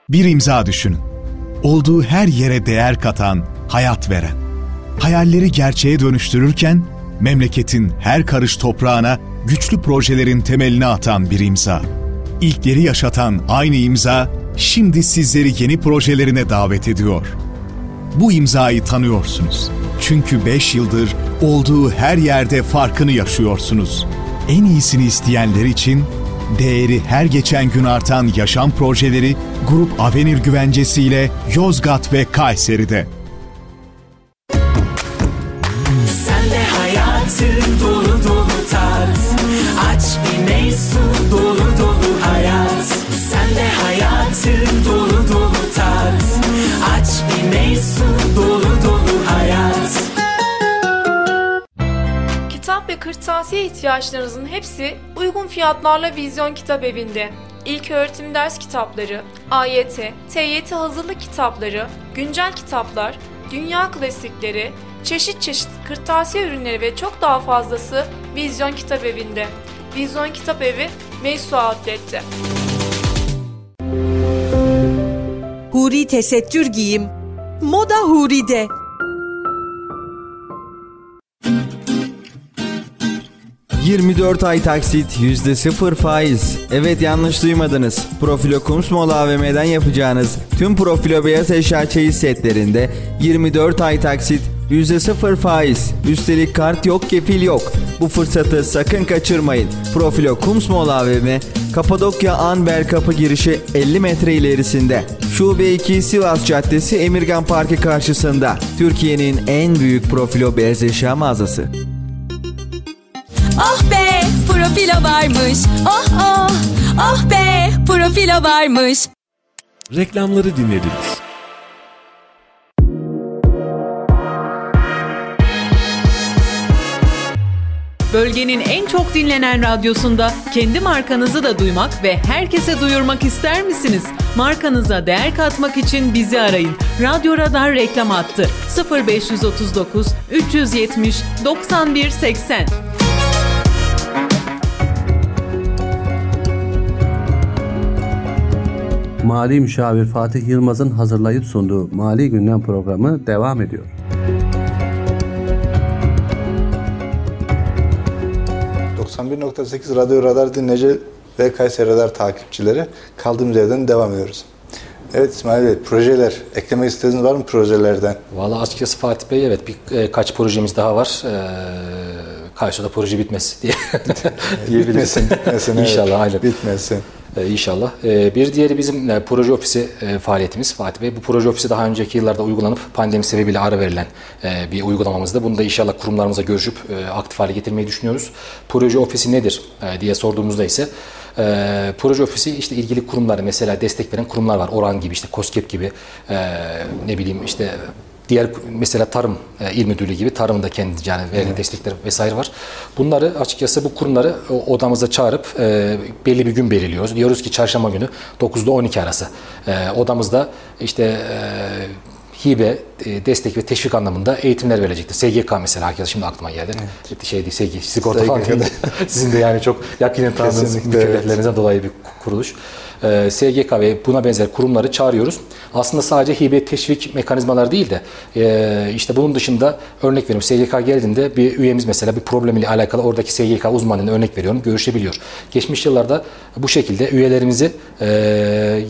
Bir imza düşünün. Olduğu her yere değer katan, hayat veren. Hayalleri gerçeğe dönüştürürken memleketin her karış toprağına güçlü projelerin temelini atan bir imza. İlkleri yaşatan aynı imza şimdi sizleri yeni projelerine davet ediyor. Bu imzayı tanıyorsunuz. Çünkü 5 yıldır olduğu her yerde farkını yaşıyorsunuz. En iyisini isteyenler için değeri her geçen gün artan yaşam projeleri Grup Avenir güvencesiyle Yozgat ve Kayseri'de. Ve kırtasiye ihtiyaçlarınızın hepsi uygun fiyatlarla Vizyon Kitap Evi'nde. İlk öğretim ders kitapları, AYT, TYT hazırlık kitapları, güncel kitaplar, dünya klasikleri, çeşit çeşit kırtasiye ürünleri ve çok daha fazlası Vizyon Kitap Evi'nde. Vizyon Kitap Evi, Meysu Outlet'te. Huri tesettür giyim. Moda Huri'de. ...24 ay taksit %0 faiz. Evet yanlış duymadınız. Profilo Kumsmol AVM'den yapacağınız... ...tüm Profilo beyaz eşya çeyiz setlerinde... ...24 ay taksit %0 faiz. Üstelik kart yok kefil yok. Bu fırsatı sakın kaçırmayın. Profilo Kumsmol AVM... ...Kapadokya Anbel Kapı girişi 50 metre ilerisinde. Şube 2 Sivas Caddesi Emirgan Parkı karşısında. Türkiye'nin en büyük profilo beyaz eşya mağazası. Profilo varmış. Oh oh. Oh be profilo varmış. Reklamları dinlediniz. Bölgenin en çok dinlenen radyosunda kendi markanızı da duymak ve herkese duyurmak ister misiniz? Markanıza değer katmak için bizi arayın. Radyo Radar reklam attı. 0539 370 91 80. Mali Müşavir Fatih Yılmaz'ın hazırlayıp sunduğu Mali Gündem programı devam ediyor. ...91.8 Radyo Radar dinleyici ve Kayseri Radar takipçileri kaldığımız yerden devam ediyoruz. Evet İsmail Bey, projeler, eklemek istediğiniz var mı projelerden? Valla açıkçası Fatih Bey evet birkaç projemiz daha var. Ee, Karşıda proje bitmez diye [LAUGHS] diyebiliriz. Bitmesin, bitmesin. İnşallah evet. aynen. Bitmesin. Ee, inşallah. Ee, bir diğeri bizim e, proje ofisi e, faaliyetimiz Fatih Bey. Bu proje ofisi daha önceki yıllarda uygulanıp pandemi sebebiyle ara verilen e, bir uygulamamızda. Bunu da inşallah kurumlarımıza görüşüp e, aktif hale getirmeyi düşünüyoruz. Proje ofisi nedir e, diye sorduğumuzda ise e, proje ofisi işte ilgili kurumlar mesela destek veren kurumlar var. Oran gibi işte COSGAP gibi e, ne bileyim işte Diğer mesela tarım e, il müdürlüğü gibi tarımın da kendi yani verdiği evet. destekler vesaire var. Bunları açıkçası bu kurumları odamıza çağırıp e, belli bir gün belirliyoruz. Diyoruz ki çarşamba günü 9 ile 12 arası e, odamızda işte e, hibe, e, destek ve teşvik anlamında eğitimler verecektir. SGK mesela herkes şimdi aklıma geldi. Evet. Şey değil, SG, sigorta falan [LAUGHS] Sizin de yani çok yakinen tanıdığınız mükelleflerinizden evet. dolayı bir kuruluş e, SGK ve buna benzer kurumları çağırıyoruz. Aslında sadece hibe teşvik mekanizmaları değil de e, işte bunun dışında örnek veriyorum SGK geldiğinde bir üyemiz mesela bir problemiyle alakalı oradaki SGK uzmanına örnek veriyorum görüşebiliyor. Geçmiş yıllarda bu şekilde üyelerimizi e,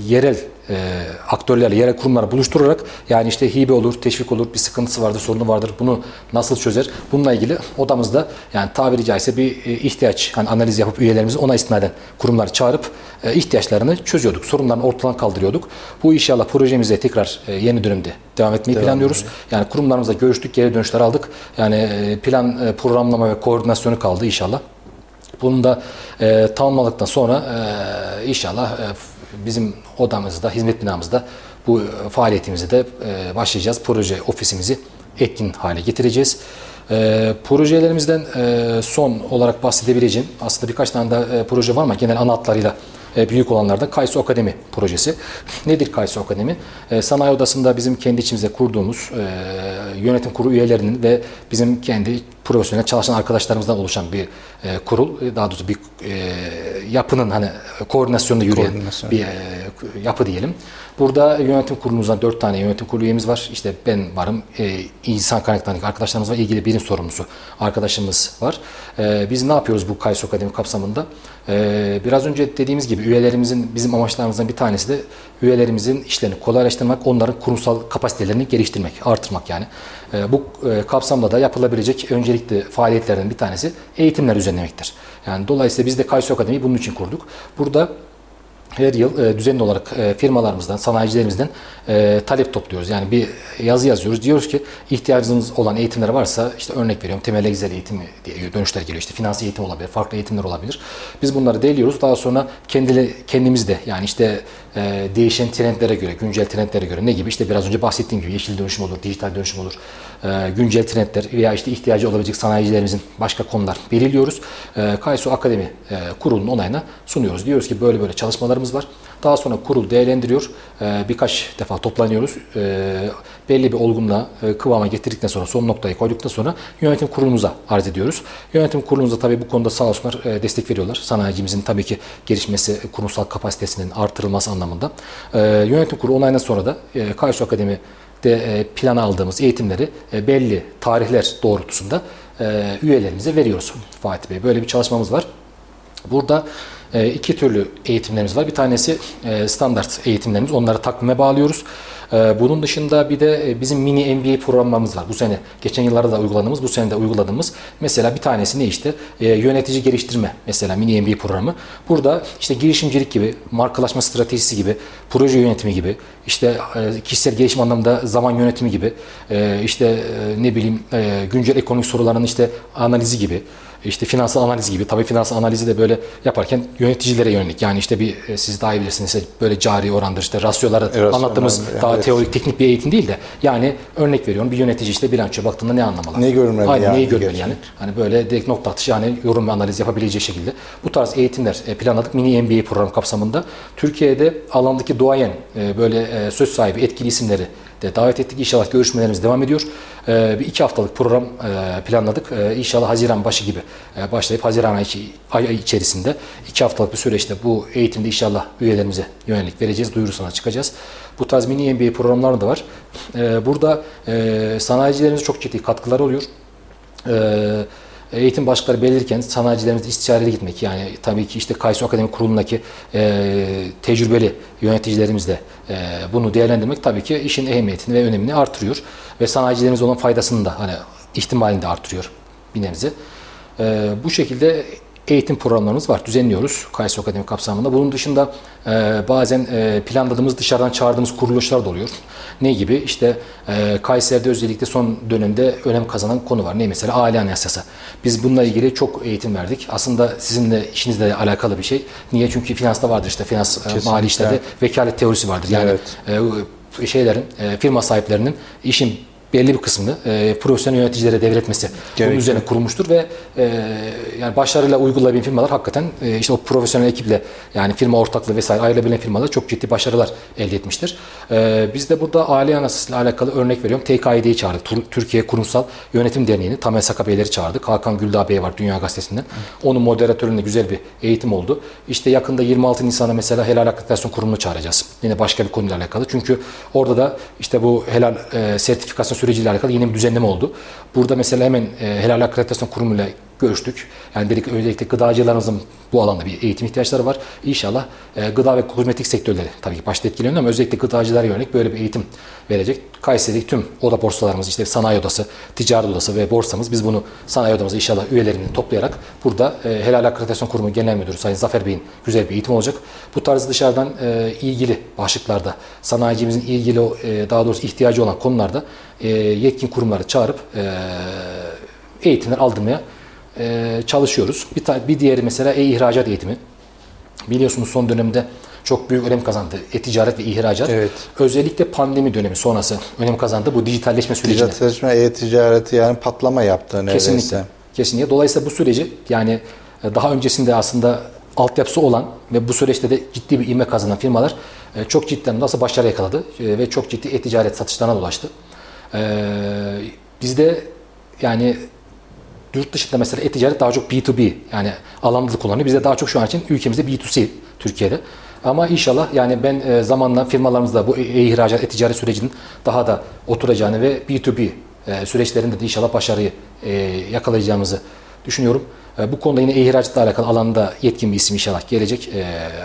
yerel e, aktörlerle, yerel kurumlarla buluşturarak yani işte hibe olur, teşvik olur, bir sıkıntısı vardır, sorunu vardır. Bunu nasıl çözer? Bununla ilgili odamızda yani tabiri caizse bir e, ihtiyaç hani analiz yapıp üyelerimizi ona istinaden kurumları çağırıp e, ihtiyaçlarını çözüyorduk. Sorunlarını ortadan kaldırıyorduk. Bu inşallah projemize tekrar e, yeni dönemde devam etmeyi devam planlıyoruz. Ediyor. Yani kurumlarımızla görüştük, geri dönüşler aldık. Yani e, plan, e, programlama ve koordinasyonu kaldı inşallah. Bunu da e, tamamladıktan sonra e, inşallah e, bizim odamızda, hizmet binamızda bu faaliyetimize de e, başlayacağız. Proje ofisimizi etkin hale getireceğiz. E, projelerimizden e, son olarak bahsedebileceğim aslında birkaç tane daha e, proje var ama genel ana hatlarıyla e, büyük olanlarda Kaysu Akademi projesi. Nedir Kaysu Akademi? E, Sanayi Odası'nda bizim kendi içimizde kurduğumuz e, yönetim kurulu üyelerinin ve bizim kendi profesyonel çalışan arkadaşlarımızdan oluşan bir e, kurul, e, daha doğrusu bir e, yapının hani koordinasyonda yürüyen Koordinasyon. bir e, yapı diyelim. Burada yönetim kurulumuzdan dört tane yönetim kurulu üyemiz var. İşte ben varım, e, insan kaynaklarındaki arkadaşlarımız var, ilgili birim sorumlusu arkadaşımız var. E, biz ne yapıyoruz bu Kaysu Akademi kapsamında? E, biraz önce dediğimiz gibi üyelerimizin bizim amaçlarımızdan bir tanesi de üyelerimizin işlerini kolaylaştırmak, onların kurumsal kapasitelerini geliştirmek, artırmak yani. E, bu e, kapsamda da yapılabilecek öncelikli faaliyetlerden bir tanesi eğitimler düzenlemektir. Yani dolayısıyla biz de Kaysu Akademi'yi bunun için kurduk. Burada her yıl e, düzenli olarak e, firmalarımızdan, sanayicilerimizden e, talep topluyoruz. Yani bir yazı yazıyoruz. Diyoruz ki ihtiyacınız olan eğitimler varsa işte örnek veriyorum temel güzel eğitimi diye dönüşler geliyor. İşte finans eğitim olabilir, farklı eğitimler olabilir. Biz bunları değiliyoruz. Daha sonra kendili, kendimiz de yani işte değişen trendlere göre, güncel trendlere göre ne gibi? İşte biraz önce bahsettiğim gibi yeşil dönüşüm olur, dijital dönüşüm olur, e, güncel trendler veya işte ihtiyacı olabilecek sanayicilerimizin başka konular belirliyoruz. E, Kaysu Akademi e, kurulunun onayına sunuyoruz. Diyoruz ki böyle böyle çalışmalarımız var. Daha sonra kurul değerlendiriyor. E, birkaç defa toplanıyoruz. Belli bir olgunluğa, e, kıvama getirdikten sonra, son noktayı koyduktan sonra yönetim kurulumuza arz ediyoruz. Yönetim kurulumuza tabii bu konuda sağ olsunlar destek veriyorlar. Sanayicimizin tabii ki gelişmesi, kurumsal kapasitesinin artırılması anlamında. Yönetim kurulu onayından sonra da e, Kaysu Akademi de e, plana aldığımız eğitimleri e, belli tarihler doğrultusunda e, üyelerimize veriyoruz Fatih Bey. Böyle bir çalışmamız var. Burada iki türlü eğitimlerimiz var. Bir tanesi standart eğitimlerimiz. Onları takvime bağlıyoruz. E, bunun dışında bir de e, bizim mini MBA programımız var. Bu sene, geçen yıllarda da uyguladığımız, bu sene de uyguladığımız. Mesela bir tanesi ne işte? E, yönetici geliştirme mesela mini MBA programı. Burada işte girişimcilik gibi, markalaşma stratejisi gibi, proje yönetimi gibi, işte e, kişisel gelişim anlamında zaman yönetimi gibi, e, işte ne bileyim güncel ekonomik soruların işte analizi gibi, işte finansal analiz gibi. Tabii finansal analizi de böyle yaparken yöneticilere yönelik. Yani işte bir e, siz daha iyi bilirsiniz böyle cari orandır işte rasyoları Rasyolar, anlattığımız evet. daha teorik teknik bir eğitim değil de yani örnek veriyorum bir yönetici işte bilançoya baktığında ne anlamalı? Ne görmeli Aynen, yani neyi görmeli gerçekten? yani? Hani böyle direkt nokta atışı yani yorum ve analiz yapabileceği şekilde bu tarz eğitimler e, planladık mini MBA programı kapsamında. Türkiye'de alandaki duayen e, böyle e, söz sahibi etkili isimleri de davet ettik. İnşallah görüşmelerimiz devam ediyor. E, Bir iki haftalık program e, planladık. E, İnşallah Haziran başı gibi e, başlayıp Haziran ayı ay içerisinde iki haftalık bir süreçte bu eğitimde inşallah üyelerimize yönelik vereceğiz. Duyurusuna çıkacağız. Bu tarz mini MBA programları da var. E, Burada e, sanayicilerimize çok ciddi katkılar oluyor. Ee, eğitim başlıkları belirlerken sanayicilerimizle istişareli gitmek yani tabii ki işte Kaysu Akademi Kurulu'ndaki e, tecrübeli yöneticilerimizle e, bunu değerlendirmek tabii ki işin ehemmiyetini ve önemini artırıyor ve sanayicilerimize olan faydasını da hani ihtimalini de artırıyor bir nebze. E, bu şekilde eğitim programlarımız var. Düzenliyoruz Kaysu Akademi kapsamında. Bunun dışında e, bazen e, planladığımız dışarıdan çağırdığımız kuruluşlar da oluyor. Ne gibi? İşte e, Kayseri'de özellikle son dönemde önem kazanan konu var. Ne mesela aile anayasası. Biz bununla ilgili çok eğitim verdik. Aslında sizinle işinizle alakalı bir şey. Niye? Çünkü finansta vardır işte finans e, Kesinlikle. mali işlerde vekalet teorisi vardır. Yani e, şeylerin e, firma sahiplerinin işin belli bir kısmını e, profesyonel yöneticilere devretmesi bunun Gerekiyor. üzerine kurulmuştur ve e, yani başarıyla uygulayabilen firmalar hakikaten e, işte o profesyonel ekiple yani firma ortaklığı vesaire ayrılabilen firmalar çok ciddi başarılar elde etmiştir. E, biz de burada aile anasıyla alakalı örnek veriyorum. TKİD'yi çağırdık. Tur- Türkiye Kurumsal Yönetim Derneği'ni Tamer Saka Beyleri çağırdık. Hakan Güldağ Bey var Dünya Gazetesi'nden. Onun moderatöründe güzel bir eğitim oldu. İşte yakında 26 Nisan'a mesela Helal Akreditasyon Kurumu'nu çağıracağız. Yine başka bir konuyla alakalı. Çünkü orada da işte bu helal e, sertifikasyon süreciyle alakalı yeni bir düzenleme oldu. Burada mesela hemen e, Helal Akreditasyon Kurumu'yla görüştük. Yani dedik özellikle gıdacılarımızın bu alanda bir eğitim ihtiyaçları var. İnşallah e, gıda ve kozmetik sektörleri tabii ki başta etkileniyor ama özellikle gıdacılara yönelik böyle bir eğitim verecek. Kayseri'deki tüm oda borsalarımız işte sanayi odası, ticaret odası ve borsamız biz bunu sanayi odamıza inşallah üyelerini toplayarak burada e, Helal Akreditasyon Kurumu Genel Müdürü Sayın Zafer Bey'in güzel bir eğitim olacak. Bu tarz dışarıdan e, ilgili başlıklarda sanayicimizin ilgili e, daha doğrusu ihtiyacı olan konularda e, yetkin kurumları çağırıp e, eğitimler aldırmaya e, çalışıyoruz. Bir, bir diğeri mesela e-ihracat eğitimi. Biliyorsunuz son dönemde çok büyük önem kazandı. E-ticaret ve ihracat. Evet. Özellikle pandemi dönemi sonrası önem kazandı bu dijitalleşme sürecinde. Dijitalleşme, e-ticareti yani patlama yaptı neredeyse. Kesinlikle. Kesinlikle. Dolayısıyla bu süreci yani e, daha öncesinde aslında altyapısı olan ve bu süreçte de ciddi bir ivme kazanan firmalar e, çok ciddi nasıl başarı yakaladı e, ve çok ciddi e-ticaret satışlarına ulaştı. Bizde yani yurt dışında mesela e-ticaret daha çok B2B yani alanda kullanıyor. Bizde daha çok şu an için ülkemizde B2C Türkiye'de. Ama inşallah yani ben zamanla firmalarımızda bu e-ihracat, e-ticaret sürecinin daha da oturacağını ve B2B süreçlerinde de inşallah başarıyı yakalayacağımızı düşünüyorum. Bu konuda yine e-ihracatla alakalı alanda yetkin bir isim inşallah gelecek.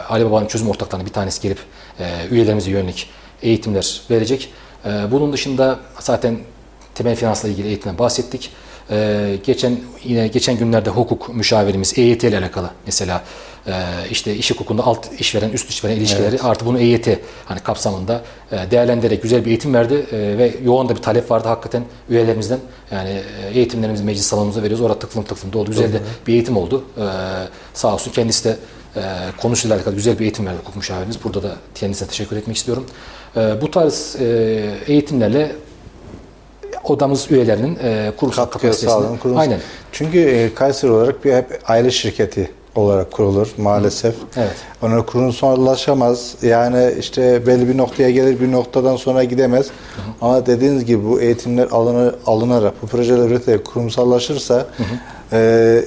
Ali Baba'nın çözüm ortaklarından bir tanesi gelip üyelerimize yönelik eğitimler verecek. Bunun dışında zaten temel finansla ilgili eğitimden bahsettik. Ee, geçen yine geçen günlerde hukuk müşavirimiz EYT ile alakalı mesela e, işte iş hukukunda alt işveren üst işveren ilişkileri evet. artı bunu EYT hani kapsamında e, değerlendirerek güzel bir eğitim verdi e, ve yoğun da bir talep vardı hakikaten üyelerimizden. Yani e, eğitimlerimizi meclis salonumuza veriyoruz orada tıklım tıklım doldu güzel de bir eğitim oldu. E, sağ olsun kendisi de e, konusuyla alakalı güzel bir eğitim verdi hukuk müşavirimiz. Burada da kendisine teşekkür etmek istiyorum. E, bu tarz e, eğitimlerle odamız üyelerinin e, kurumsal kapasitesini. Aynen. Çünkü e, Kayseri olarak bir hep aile şirketi olarak kurulur maalesef. Evet. Ona kurumsallaşamaz. Yani işte belli bir noktaya gelir bir noktadan sonra gidemez. Hı hı. Ama dediğiniz gibi bu eğitimler alınır, alınarak bu projeler üretilerek kurumsallaşırsa hı hı. E,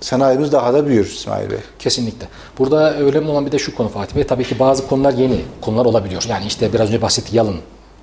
sanayimiz daha da büyür İsmail Bey. Kesinlikle. Burada önemli olan bir de şu konu Fatih Bey. Tabii ki bazı konular yeni konular olabiliyor. Yani işte biraz önce bahsettik yalın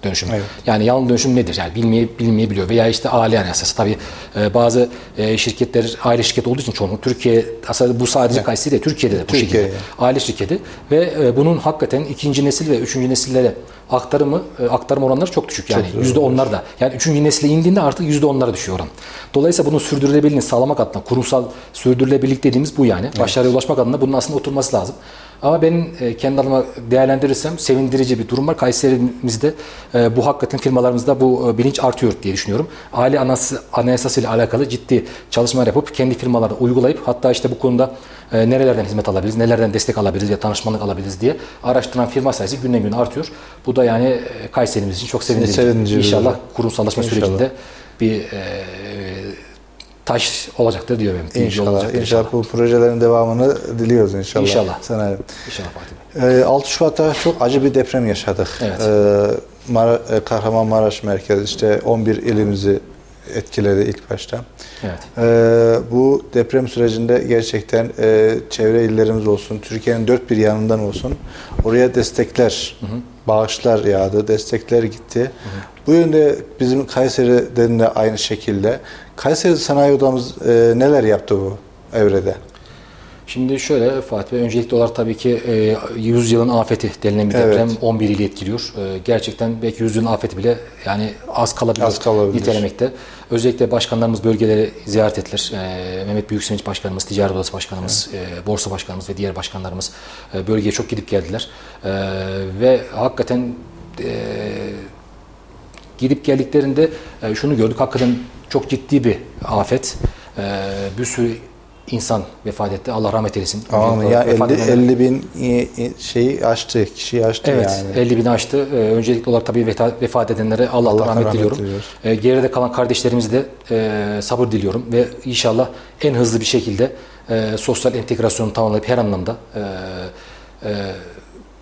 dönüşüm. Evet. Yani yalın dönüşüm nedir? Yani bilmeye, bilmeyebiliyor veya işte aile anayasası. Tabii e, bazı e, şirketler aile şirket olduğu için çoğunluğu Türkiye aslında bu sadece evet. Kayseri Türkiye'de de bu Türkiye şekilde. Yani. Aile şirketi ve e, bunun hakikaten ikinci nesil ve üçüncü nesillere aktarımı e, aktarım oranları çok düşük yani yüzde onlar da. Yani üçüncü nesile indiğinde artık yüzde onlara düşüyor oran. Dolayısıyla bunun sürdürülebilirliğini sağlamak adına kurumsal sürdürülebilirlik dediğimiz bu yani. Evet. Başarıya ulaşmak adına bunun aslında oturması lazım. Ama benim e, kendi adıma değerlendirirsem sevindirici bir durum var. Kayseri'mizde e, bu hakikaten firmalarımızda bu e, bilinç artıyor diye düşünüyorum. Aile anası, anayasası ile alakalı ciddi çalışmalar yapıp kendi firmalarda uygulayıp hatta işte bu konuda nerelerden hizmet alabiliriz, nelerden destek alabiliriz ve danışmanlık alabiliriz diye araştıran firma sayısı günden gün artıyor. Bu da yani Kayseri'miz için çok sevindirici. sevindirici İnşallah kurumsallaşma İnşallah. sürecinde bir e, taş olacaktır diyor benim. İnşallah, inşallah. İnşallah bu projelerin devamını diliyoruz inşallah. İnşallah. Sana. İnşallah Fatih Bey. 6 Şubat'ta çok acı bir deprem yaşadık. Evet. Ee, Mara, e, Kahramanmaraş merkezi işte 11 ilimizi etkiledi ilk başta. Evet. Ee, bu deprem sürecinde gerçekten e, çevre illerimiz olsun, Türkiye'nin dört bir yanından olsun oraya destekler, hı hı. bağışlar yağdı, destekler gitti. Hı hı. Bu yönde bizim Kayseri'den de aynı şekilde. Kayseri Sanayi Odamız e, neler yaptı bu evrede? Şimdi şöyle Fatih Bey, öncelikli olarak tabii ki e, 100 yılın afeti denilen bir deprem evet. 11 ili etkiliyor. E, gerçekten belki 100 yılın afeti bile yani az kalabilir, az kalabilir. nitelemekte. Özellikle başkanlarımız bölgeleri ziyaret ettiler. E, Mehmet Büyüksevinç Başkanımız, Ticaret Odası Başkanımız, evet. e, Borsa Başkanımız ve diğer başkanlarımız e, bölgeye çok gidip geldiler. E, ve hakikaten e, gidip geldiklerinde e, şunu gördük. Hakikaten çok ciddi bir afet. E, bir sürü insan vefat etti. Allah rahmet eylesin. Amin. Ya 50, 50 bin şeyi aştı, kişiyi aştı evet, yani. 50 bin aştı. Ee, öncelikli olarak tabii vefat, vefat edenlere Allah, Allah rahmet, rahmet diliyorum. Ee, geride kalan kardeşlerimize de e, sabır diliyorum ve inşallah en hızlı bir şekilde e, sosyal entegrasyonu tamamlayıp her anlamda e, e,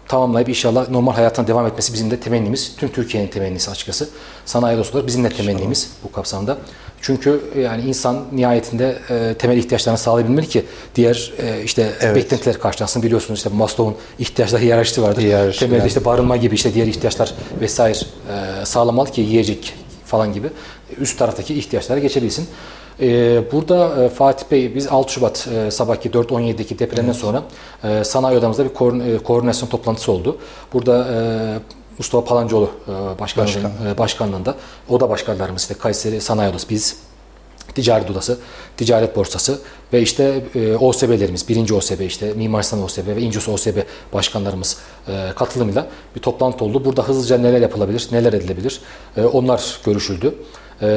tamamlayıp inşallah normal hayatına devam etmesi bizim de temennimiz. Tüm Türkiye'nin temennisi açıkçası. Sanayi dostu olarak bizim de temennimiz bu kapsamda. Çünkü yani insan nihayetinde e, temel ihtiyaçlarını sağlayabilmeli ki diğer e, işte evet. beklentiler karşılansın. Biliyorsunuz işte Maslow'un ihtiyaçları hiyerarşisi vardır. Hiyerarşi Temelde yani. işte barınma gibi işte diğer ihtiyaçlar vesaire e, sağlamalı ki yiyecek falan gibi üst taraftaki ihtiyaçlara geçebilsin. Ee, burada e, Fatih Bey biz 6 Şubat e, sabahki 4.17'deki depremden evet. sonra e, sanayi odamızda bir koordinasyon toplantısı oldu. Burada Mustafa Palancıoğlu başkanlığın, Başkan. başkanlığında oda başkanlarımız işte Kayseri Sanayi Odası biz Ticaret Odası, Ticaret Borsası ve işte e, OSB'lerimiz, birinci OSB işte Mimar Sinan OSB ve İncos OSB başkanlarımız e, katılımıyla bir toplantı oldu. Burada hızlıca neler yapılabilir, neler edilebilir e, onlar görüşüldü. E,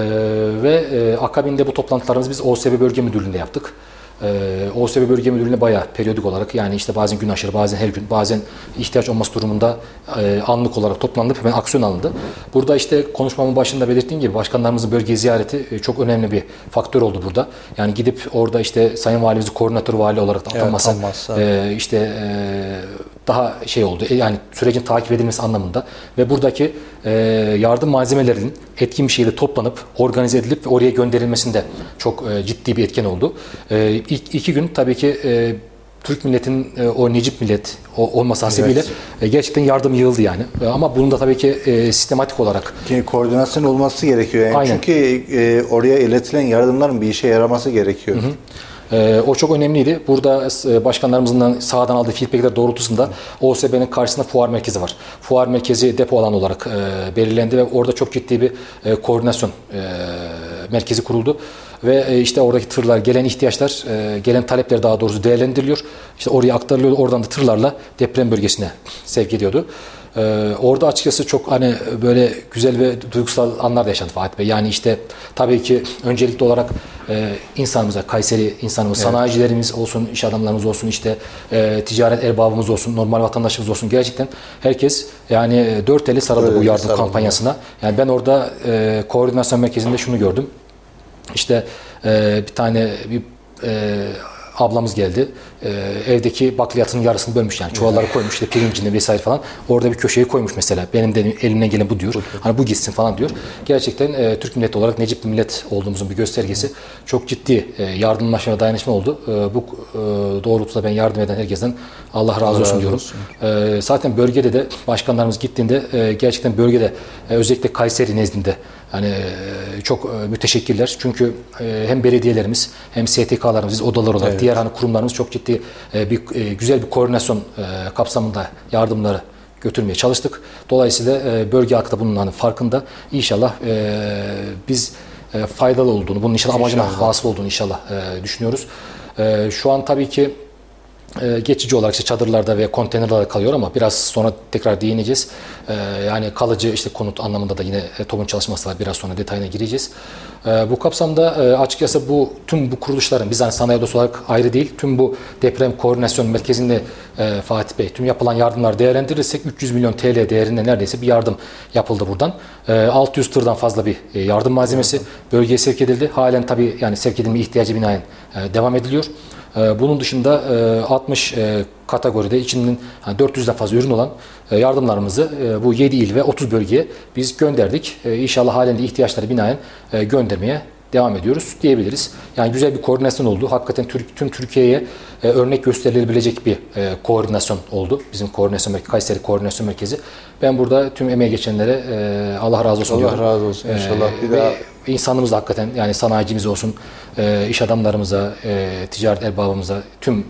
ve e, akabinde bu toplantılarımızı biz OSB Bölge Müdürlüğü'nde yaptık. e, OSB Bölge Müdürlüğü'ne bayağı periyodik olarak yani işte bazen gün aşırı, bazen her gün, bazen ihtiyaç olması durumunda e, anlık olarak toplanıp hemen aksiyon alındı. Burada işte konuşmamın başında belirttiğim gibi başkanlarımızın bölge ziyareti e, çok önemli bir faktör oldu burada. Yani gidip orada işte Sayın Valimizin koordinatör vali olarak da Evet, atanması, atanması. e, işte e, daha şey oldu. E, Yani sürecin takip edilmesi anlamında ve buradaki e, yardım malzemelerinin etkin bir şekilde toplanıp organize edilip oraya gönderilmesinde çok e, ciddi bir etken oldu. E, ilk iki gün tabii ki e, Türk milletinin e, o Necip millet o, olması hasebiyle Evet. e, gerçekten yardım yığıldı yani. E, ama bunun da tabii ki e, sistematik olarak Ki koordinasyon olması gerekiyor. Yani Aynen. Çünkü e, oraya iletilen yardımların bir işe yaraması gerekiyor. Ee, o çok önemliydi. Burada e, başkanlarımızın sağdan aldığı feedbackler doğrultusunda OSB'nin karşısında fuar merkezi var. Fuar merkezi depo alanı olarak e, belirlendi ve orada çok ciddi bir e, koordinasyon merkezi kuruldu. Ve işte oradaki tırlar, gelen ihtiyaçlar, gelen talepler daha doğrusu değerlendiriliyor. İşte oraya aktarılıyor, oradan da tırlarla deprem bölgesine sevk ediyordu. Ee, orada açıkçası çok hani böyle güzel ve duygusal anlar da yaşadı Fatih Bey. Yani işte tabii ki öncelikli olarak e, insanımıza, Kayseri insanımız, Evet. sanayicilerimiz olsun, iş adamlarımız olsun, işte e, ticaret erbabımız olsun, normal vatandaşımız olsun. Gerçekten herkes yani dört eli sarıldı Dört bu yardım sarıldı. kampanyasına. Yani ben orada e, koordinasyon merkezinde şunu gördüm. İşte e, bir tane bir e, ablamız geldi. E, evdeki bakliyatının yarısını bölmüş yani. Çuvalları koymuş işte pirincini vesaire falan. Orada bir köşeyi koymuş mesela. Benim de elimden gelen bu diyor. Hani bu gitsin falan diyor. Gerçekten e, Türk milleti olarak Necip bir millet olduğumuzun bir göstergesi. Çok ciddi e, yardımlaşma ve dayanışma oldu. E, bu e, doğrultuda ben yardım eden herkesten Allah razı olsun diyorum. E, zaten bölgede de başkanlarımız gittiğinde e, gerçekten bölgede e, özellikle Kayseri nezdinde hani e, çok e, müteşekkirler. Çünkü e, hem belediyelerimiz hem STK'larımız, odalar olarak Evet. diğer hani kurumlarımız çok ciddi e, bir e, güzel bir koordinasyon e, kapsamında yardımları götürmeye çalıştık. Dolayısıyla e, bölge halkı da bunun hani farkında. İnşallah e, biz e, faydalı olduğunu, bunun inşallah amacına hasıl olduğunu inşallah e, düşünüyoruz. E, şu an tabii ki e, geçici olarak işte çadırlarda ve konteynerlarda kalıyor ama biraz sonra tekrar değineceğiz. E, yani kalıcı işte konut anlamında da yine e, TOB'un çalışması var. Biraz sonra detayına gireceğiz. E, bu kapsamda e, açıkçası bu tüm bu kuruluşların biz hani sanayi odası olarak ayrı değil tüm bu deprem koordinasyon merkezinde e, Fatih Bey tüm yapılan yardımlar değerlendirirsek 300 milyon TL değerinde neredeyse bir yardım yapıldı buradan. E, 600 tırdan fazla bir yardım malzemesi bölgeye sevk edildi. Halen tabii yani sevk edilme ihtiyacı binaen devam ediliyor. Ee, Bunun dışında e, 60 e, kategoride içinden yani 400'den fazla ürün olan e, yardımlarımızı e, bu 7 il ve 30 bölgeye biz gönderdik. E, İnşallah halen de ihtiyaçları binaen e, göndermeye devam ediyoruz diyebiliriz. Yani güzel bir koordinasyon oldu. Hakikaten tüm Türkiye'ye e, örnek gösterilebilecek bir e, koordinasyon oldu. Bizim koordinasyon merkezi, Kayseri Koordinasyon Merkezi. Ben burada tüm emeğe geçenlere e, Allah razı olsun Allah diyorum. razı olsun inşallah. Bir ve daha- insanımız da hakikaten yani sanayicimiz olsun, e, iş adamlarımıza, e, ticaret erbabımıza, tüm e,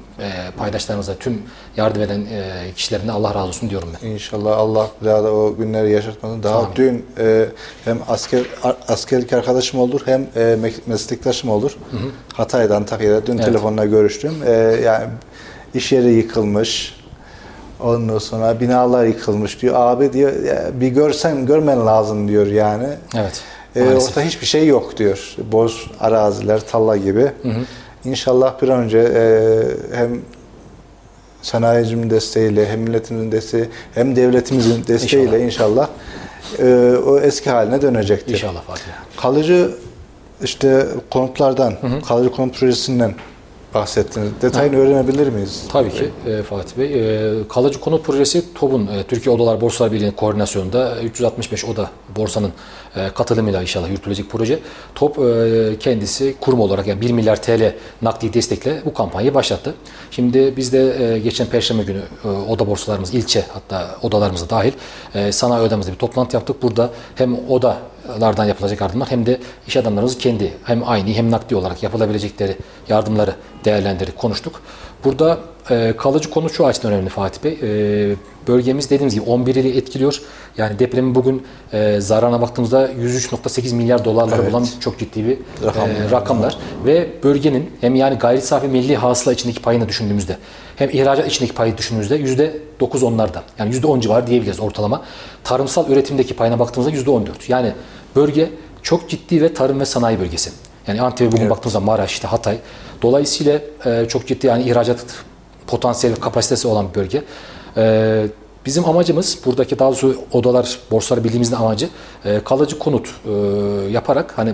paydaşlarımıza, tüm yardım eden e, kişilerine Allah razı olsun diyorum ben. İnşallah Allah bir daha da o günleri yaşatmasın. Daha Amin. dün e, hem asker askerlik arkadaşım olur hem e, me- meslektaşım olur. Hatay'dan Antakya'da dün Evet. telefonla görüştüm. E, yani iş yeri yıkılmış. Ondan sonra binalar yıkılmış diyor. Abi diyor "ya bir görsen görmen lazım diyor yani. Evet. E, maalesef. orada hiçbir şey yok diyor. Boş araziler, talla gibi. İnşallah bir an önce e, hem sanayicinin desteğiyle, hem milletimizin desteği, hem devletimizin desteğiyle inşallah, e, o eski haline dönecektir. İnşallah Fatih. Kalıcı işte konutlardan, kalıcı konut projesinden bahsettiniz. Detayını öğrenebilir miyiz? Tabii ki e, Fatih Bey. E, kalıcı konut projesi TOB'un e, Türkiye Odalar Borsalar Birliği'nin koordinasyonunda 365 oda borsanın e, katılımıyla inşallah yürütülecek proje. TOB e, kendisi kurum olarak yani 1 milyar TL nakdi destekle bu kampanyayı başlattı. Şimdi biz de e, geçen Perşembe günü e, oda borsalarımız ilçe hatta odalarımıza dahil e, sanayi odamızda bir toplantı yaptık. Burada hem odalardan yapılacak yardımlar hem de iş adamlarımız kendi hem aynı hem nakdi olarak yapılabilecekleri yardımları değerlendirdik, konuştuk. Burada e, kalıcı konu şu açıdan önemli Fatih Bey. E, bölgemiz dediğimiz gibi 11 ili etkiliyor. Yani depremin bugün e, zararına baktığımızda 103.8 milyar dolarları Evet. bulan çok ciddi bir Rakamlar. e, rakamlar. Ve bölgenin hem yani gayri safi milli hasıla içindeki payını düşündüğümüzde hem ihracat içindeki payı düşündüğümüzde yüzde 9 onlarda. Yani yüzde 10 civarı diyebiliriz ortalama. Tarımsal üretimdeki payına baktığımızda yüzde 14. Yani bölge çok ciddi ve tarım ve sanayi bölgesi. Yani Antep'e bugün baktığımız zaman Maraş, işte Hatay. Dolayısıyla e, çok ciddi yani ihracat potansiyel kapasitesi olan bir bölge. E, bizim amacımız buradaki daha doğrusu odalar, borsalar bildiğimizin amacı e, kalıcı konut e, yaparak hani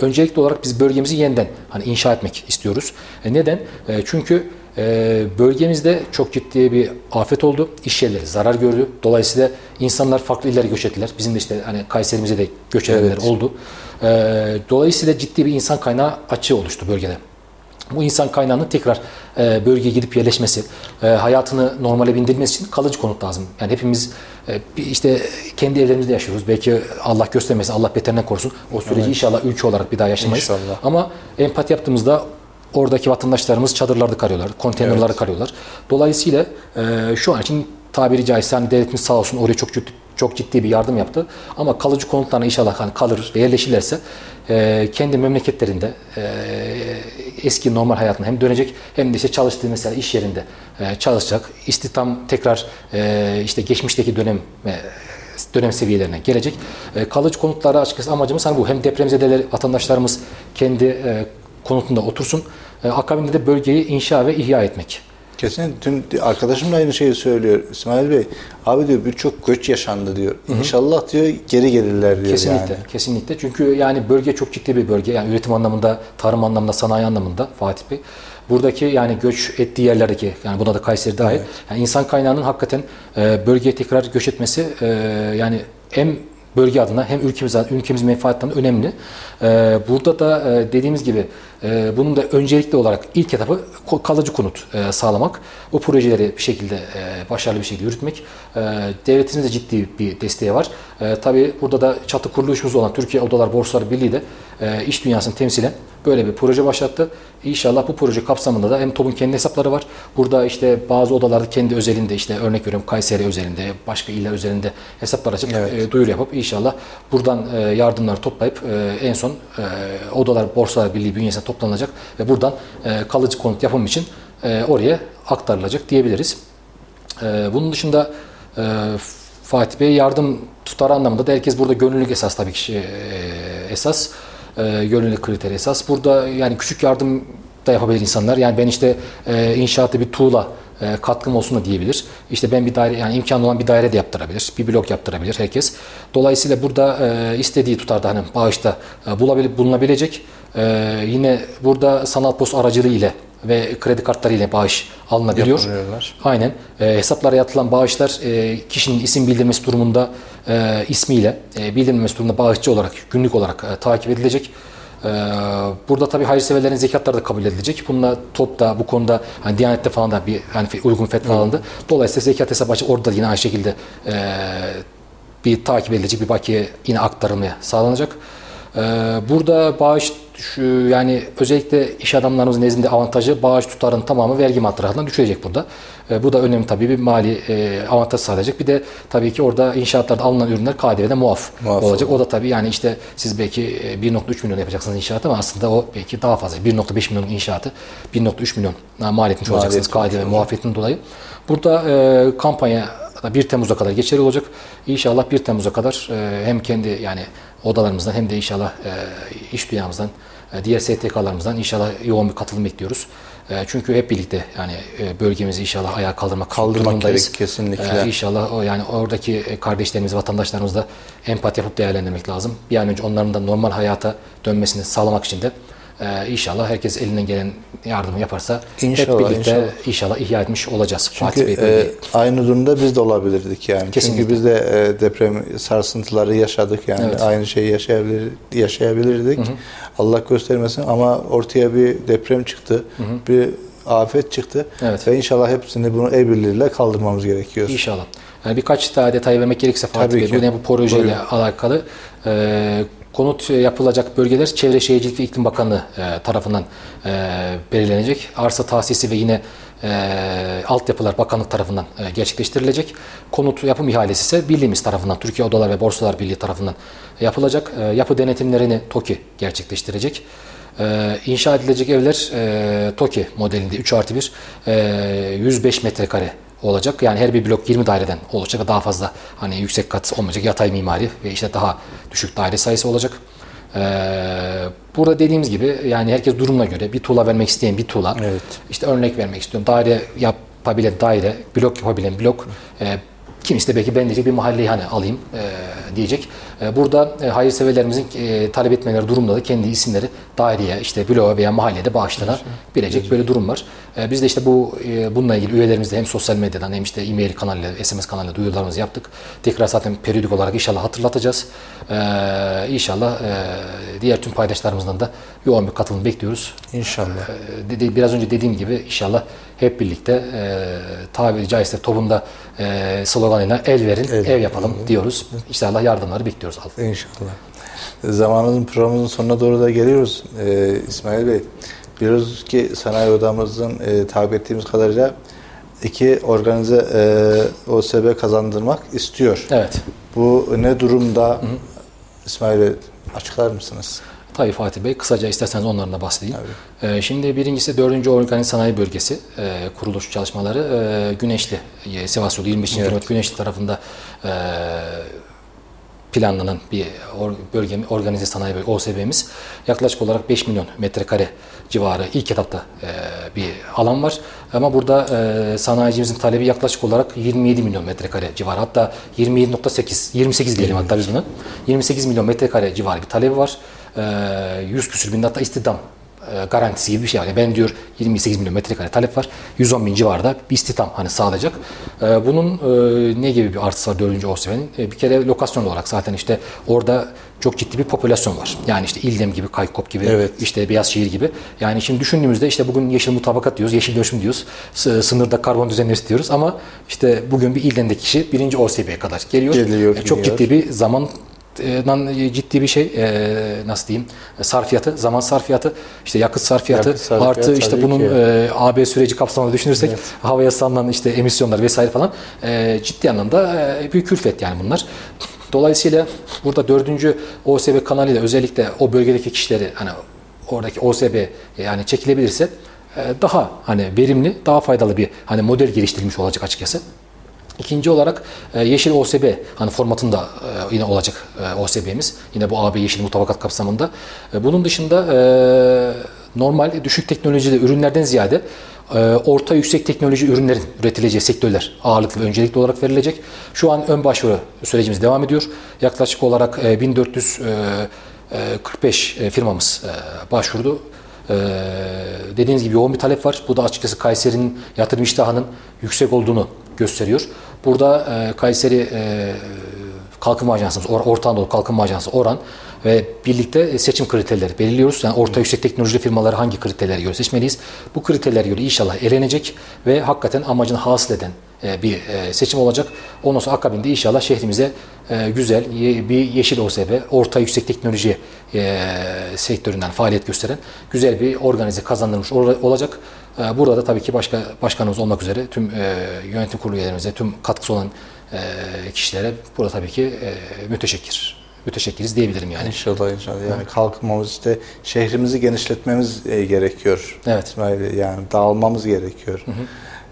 öncelikli olarak biz bölgemizi yeniden hani inşa etmek istiyoruz. E, neden? E, çünkü e, bölgemizde çok ciddi bir afet oldu. İş yerleri zarar gördü. Dolayısıyla insanlar farklı illere göç ettiler. Bizim de işte hani Kayserimize de göç edenler Evet. oldu. E, dolayısıyla ciddi bir insan kaynağı açığı oluştu bölgede. Bu insan kaynağının tekrar e, bölgeye gidip yerleşmesi, e, hayatını normale bindirmesi için kalıcı konut lazım. Yani hepimiz e, işte kendi evlerimizde yaşıyoruz. Belki Allah göstermesin, Allah beterinden korusun. O süreci Evet. inşallah ülke olarak bir daha yaşamayız. İnşallah. Ama empati yaptığımızda oradaki vatandaşlarımız çadırlarda kalıyorlar, konteynerlarda Evet. kalıyorlar. Dolayısıyla e, şu an için tabiri caizse hani devletimiz sağ olsun oraya çok ciddi, çok ciddi bir yardım yaptı. Ama kalıcı konutlarına inşallah hani kalır, yerleşirlerse e, kendi memleketlerinde e, eski normal hayatına hem dönecek hem de işte çalıştığı mesela iş yerinde e, çalışacak. İstihdam tekrar e, işte geçmişteki dönem e, dönem seviyelerine gelecek. E, kalıcı konutlara açıkçası amacımız hani bu. Hem depremzedeler vatandaşlarımız kendi e, konutunda otursun. E, akabinde de bölgeyi inşa ve ihya etmek. Kesin tüm arkadaşım da aynı şeyi söylüyor. İsmail Bey, abi diyor birçok göç yaşandı diyor. İnşallah diyor geri gelirler diyor Kesinlikle, yani. kesinlikle. Çünkü yani bölge çok ciddi bir bölge. Yani üretim anlamında, tarım anlamında, sanayi anlamında Fatih Bey. Buradaki yani göç ettiği yerlerdeki, yani buna da Kayseri dahil, Evet. yani insan kaynağının hakikaten e, bölgeye tekrar göç etmesi e, yani hem bölge adına hem ülkemiz adına, ülkemiz menfaatinden önemli. E, burada da e, dediğimiz gibi bunun da öncelikli olarak ilk etapı kalıcı konut e, sağlamak. O projeleri bir şekilde e, başarılı bir şekilde yürütmek. E, devletimizin de ciddi bir desteği var. Tabii burada da çatı kuruluşumuz olan Türkiye Odalar Borsalar Birliği de iş dünyasını temsilen böyle bir proje başlattı. İnşallah bu proje kapsamında da hem TOB'un kendi hesapları var. Burada işte bazı odalarda kendi özelinde işte örnek veriyorum Kayseri özelinde, başka iller özelinde hesaplar açıp e, duyuru yapıp inşallah buradan yardımları toplayıp en son Odalar Borsalar Birliği bünyesinde toplanacak ve buradan e, kalıcı konut yapım için e, oraya aktarılacak diyebiliriz. E, bunun dışında e, Fatih Bey yardım tutar anlamında da herkes burada gönüllülük esas tabii ki e, esas. E, gönüllülük kriteri esas. Burada yani küçük yardım da yapabilir insanlar. Yani ben işte e, inşaatı bir tuğla e, katkım olsun da diyebilir. İşte ben bir daire yani imkanı olan bir daire de yaptırabilir. Bir blok yaptırabilir herkes. Dolayısıyla burada e, istediği tutarda hani bağışta e, bulabilir, bulunabilecek. E, yine burada sanal post aracılığı ile ve kredi kartları ile bağış alınabiliyor. Aynen. E, hesaplara yatılan bağışlar e, kişinin isim bildirmesi durumunda e, ismiyle e, bildirilmesi durumunda bağışçı olarak günlük olarak e, takip edilecek. E, burada tabii hayırseverlerin zekatları da kabul edilecek. Bununla TOP'ta bu konuda hani Diyanet'te falan da bir hani uygun fetva alındı. Dolayısıyla zekat hesabı açıp orada da yine aynı şekilde e, bir takip edilecek bir bakiye yine aktarılmaya sağlanacak. Ee, burada bağış şu, yani özellikle iş adamlarımızın nezdinde avantajı bağış tutarının tamamı vergi matrahından düşecek burada. Ee, bu da önemli tabii bir mali e, avantaj sağlayacak. Bir de tabii ki orada inşaatlarda alınan ürünler KDV'de muaf, Muaf olacak. O da tabii yani işte siz belki e, 1.3 milyon yapacaksınız inşaatı ama aslında o belki daha fazla. 1.5 milyon inşaatı 1.3 milyon mal etmiş olacaksınız KDV muafiyetinden dolayı. Burada e, kampanya da 1 Temmuz'a kadar geçerli olacak. İnşallah 1 Temmuz'a kadar e, hem kendi yani odalarımızdan hem de inşallah e, iş dünyamızdan, e, diğer STK'larımızdan inşallah yoğun bir katılım bekliyoruz. E, çünkü hep birlikte yani e, bölgemizi inşallah ayağa kaldırmak, Kaldırmak durumundayız. gerek, kesinlikle. E, inşallah o yani oradaki e, kardeşlerimiz, vatandaşlarımızla empati yapıp değerlendirmek lazım. Bir an önce onların da normal hayata dönmesini sağlamak için de e, inşallah herkes elinden gelen yardımı yaparsa İnşallah, hep birlikte inşallah. inşallah, ihya etmiş olacağız. Fatih Çünkü Bey böyle e, aynı durumda biz de olabilirdik yani. Kesinlikle. Çünkü biz de e, deprem sarsıntıları yaşadık yani. Evet. Aynı şeyi yaşayabilir, yaşayabilirdik. Hı hı. Allah göstermesin ama ortaya bir deprem çıktı. Hı hı. Bir afet çıktı. Evet. Ve inşallah hepsini bunu el birliğiyle kaldırmamız gerekiyor. İnşallah. Yani birkaç daha detay vermek gerekirse Fatih Tabii Bey, ki. bu projeyle Buyurun. alakalı e, konut yapılacak bölgeler Çevre Şehircilik ve İklim Bakanlığı e, tarafından e, belirlenecek. Arsa tahsisi ve yine e, altyapılar bakanlık tarafından e, gerçekleştirilecek. Konut yapım ihalesi ise birliğimiz tarafından, Türkiye Odalar ve Borsalar Birliği tarafından yapılacak. E, yapı denetimlerini TOKİ gerçekleştirecek. Ee, inşa edilecek evler e, TOKİ modelinde 3 artı 1 e, 105 metrekare olacak. Yani her bir blok 20 daireden olacak. Daha fazla hani yüksek kat olmayacak. Yatay mimari ve işte daha düşük daire sayısı olacak. E, burada dediğimiz gibi yani herkes durumuna göre bir tuğla vermek isteyen bir tuğla. Evet. İşte örnek vermek istiyorum. Daire yapabilen daire, blok yapabilen blok. E, kimisi de belki ben diyecek bir mahalleyi hani alayım e, diyecek. E, burada e, hayırseverlerimizin e, talep etmeleri durumunda da kendi isimleri daireye, işte bloğa veya mahallede bağışlanabilecek böyle durum var. E, biz de işte bu e, bununla ilgili üyelerimizle hem sosyal medyadan hem işte e-mail kanalıyla, SMS kanalıyla duyurularımızı yaptık. Tekrar zaten periyodik olarak inşallah hatırlatacağız. E, inşallah e, diğer tüm paydaşlarımızdan da yoğun bir katılım bekliyoruz. İnşallah. E, dedi- biraz önce dediğim gibi inşallah hep birlikte e, tabiri caizse toplumda e, sloganıyla el verin, El ev yapalım diyoruz. İnşallah yardımları bekliyoruz. İnşallah. Zamanımızın programımızın sonuna doğru da geliyoruz. Ee, İsmail Bey, biliyoruz ki sanayi odamızın e, takip ettiğimiz kadarıyla iki organize e, OSB kazandırmak istiyor. Evet. Bu ne durumda? İsmail Bey açıklar mısınız? Tabii Fatih Bey, kısaca isterseniz onlardan da bahsedeyim. Ee, şimdi birincisi 4. Organize Sanayi Bölgesi e, kuruluş çalışmaları e, Güneşli, e, Sivas Yolu 25. Evet. kilometre Güneşli tarafında e, planlanan bir or, bölge, organize sanayi bölge, OSB'miz yaklaşık olarak 5 milyon metrekare civarı ilk etapta e, bir alan var. Ama burada e, sanayicimizin talebi yaklaşık olarak 27 milyon metrekare civarı. Hatta 27.8, 28 diyelim hatta biz buna. 28 milyon metrekare civarı bir talebi var. E, 100 küsür bin hatta istihdam e, garantisi gibi bir şey. Yani ben diyor 28 milyon metrekare talep var. 110 bin civarında bir istihdam hani sağlayacak. E, bunun e, ne gibi bir artısı var 4. OSB'nin? E, bir kere lokasyon olarak zaten işte orada çok ciddi bir popülasyon var. Yani işte İldem gibi, Kaykop gibi, Evet. işte Beyazşehir gibi. Yani şimdi düşündüğümüzde işte bugün yeşil mutabakat diyoruz, yeşil dönüşüm diyoruz. Sınırda karbon düzenlemesi diyoruz ama işte bugün bir İldem'deki kişi birinci OSB'ye kadar geliyor. Geliyor, E, çok ciddi bir zaman e, ciddi bir şey e, nasıl diyeyim sarfiyatı zaman sarfiyatı işte yakıt sarfiyatı, Yakıt sarfiyatı artı işte bunun ki. e, AB süreci kapsamında düşünürsek havaya salınan işte emisyonlar vesaire falan e, ciddi anlamda e, büyük külfet yani bunlar. Dolayısıyla burada dördüncü OSB kanalıyla özellikle o bölgedeki kişileri hani oradaki OSB yani çekilebilirse e, daha hani verimli, daha faydalı bir hani model geliştirilmiş olacak açıkçası. İkinci olarak e, Yeşil OSB hani formatında e, yine olacak OSB'miz. Yine bu AB Yeşil Mutabakat kapsamında. Bunun dışında normal düşük teknolojili ürünlerden ziyade orta yüksek teknoloji ürünlerin üretileceği sektörler ağırlıklı ve öncelikli olarak verilecek. Şu an ön başvuru sürecimiz devam ediyor. Yaklaşık olarak e, 1445 e, firmamız e, başvurdu. Ee, dediğiniz gibi yoğun bir talep var. Bu da açıkçası Kayseri'nin yatırım iştahının yüksek olduğunu gösteriyor. Burada e, Kayseri e, Kalkınma Ajansımız, Or- Orta Anadolu Kalkınma Ajansı Oran ve birlikte seçim kriterleri belirliyoruz. Yani orta yüksek teknoloji firmaları hangi kriterlere göre seçmeliyiz? Bu kriterlere göre inşallah elenecek ve hakikaten amacını hasıl eden e, bir e, seçim olacak. Ondan sonra akabinde inşallah şehrimize e, güzel bir yeşil OSB, orta yüksek teknoloji e, sektöründen faaliyet gösteren güzel bir organize kazandırmış ol- olacak. E, Burada da tabii ki başka başkanımız olmak üzere tüm e, yönetim kurulu üyelerimize, tüm katkısı olan e, kişilere burada tabii ki e, müteşekkir. Müteşekkiriz diyebilirim yani. İnşallah inşallah. Yani kalkınmamız işte şehrimizi genişletmemiz e, gerekiyor. Evet. Yani dağılmamız gerekiyor.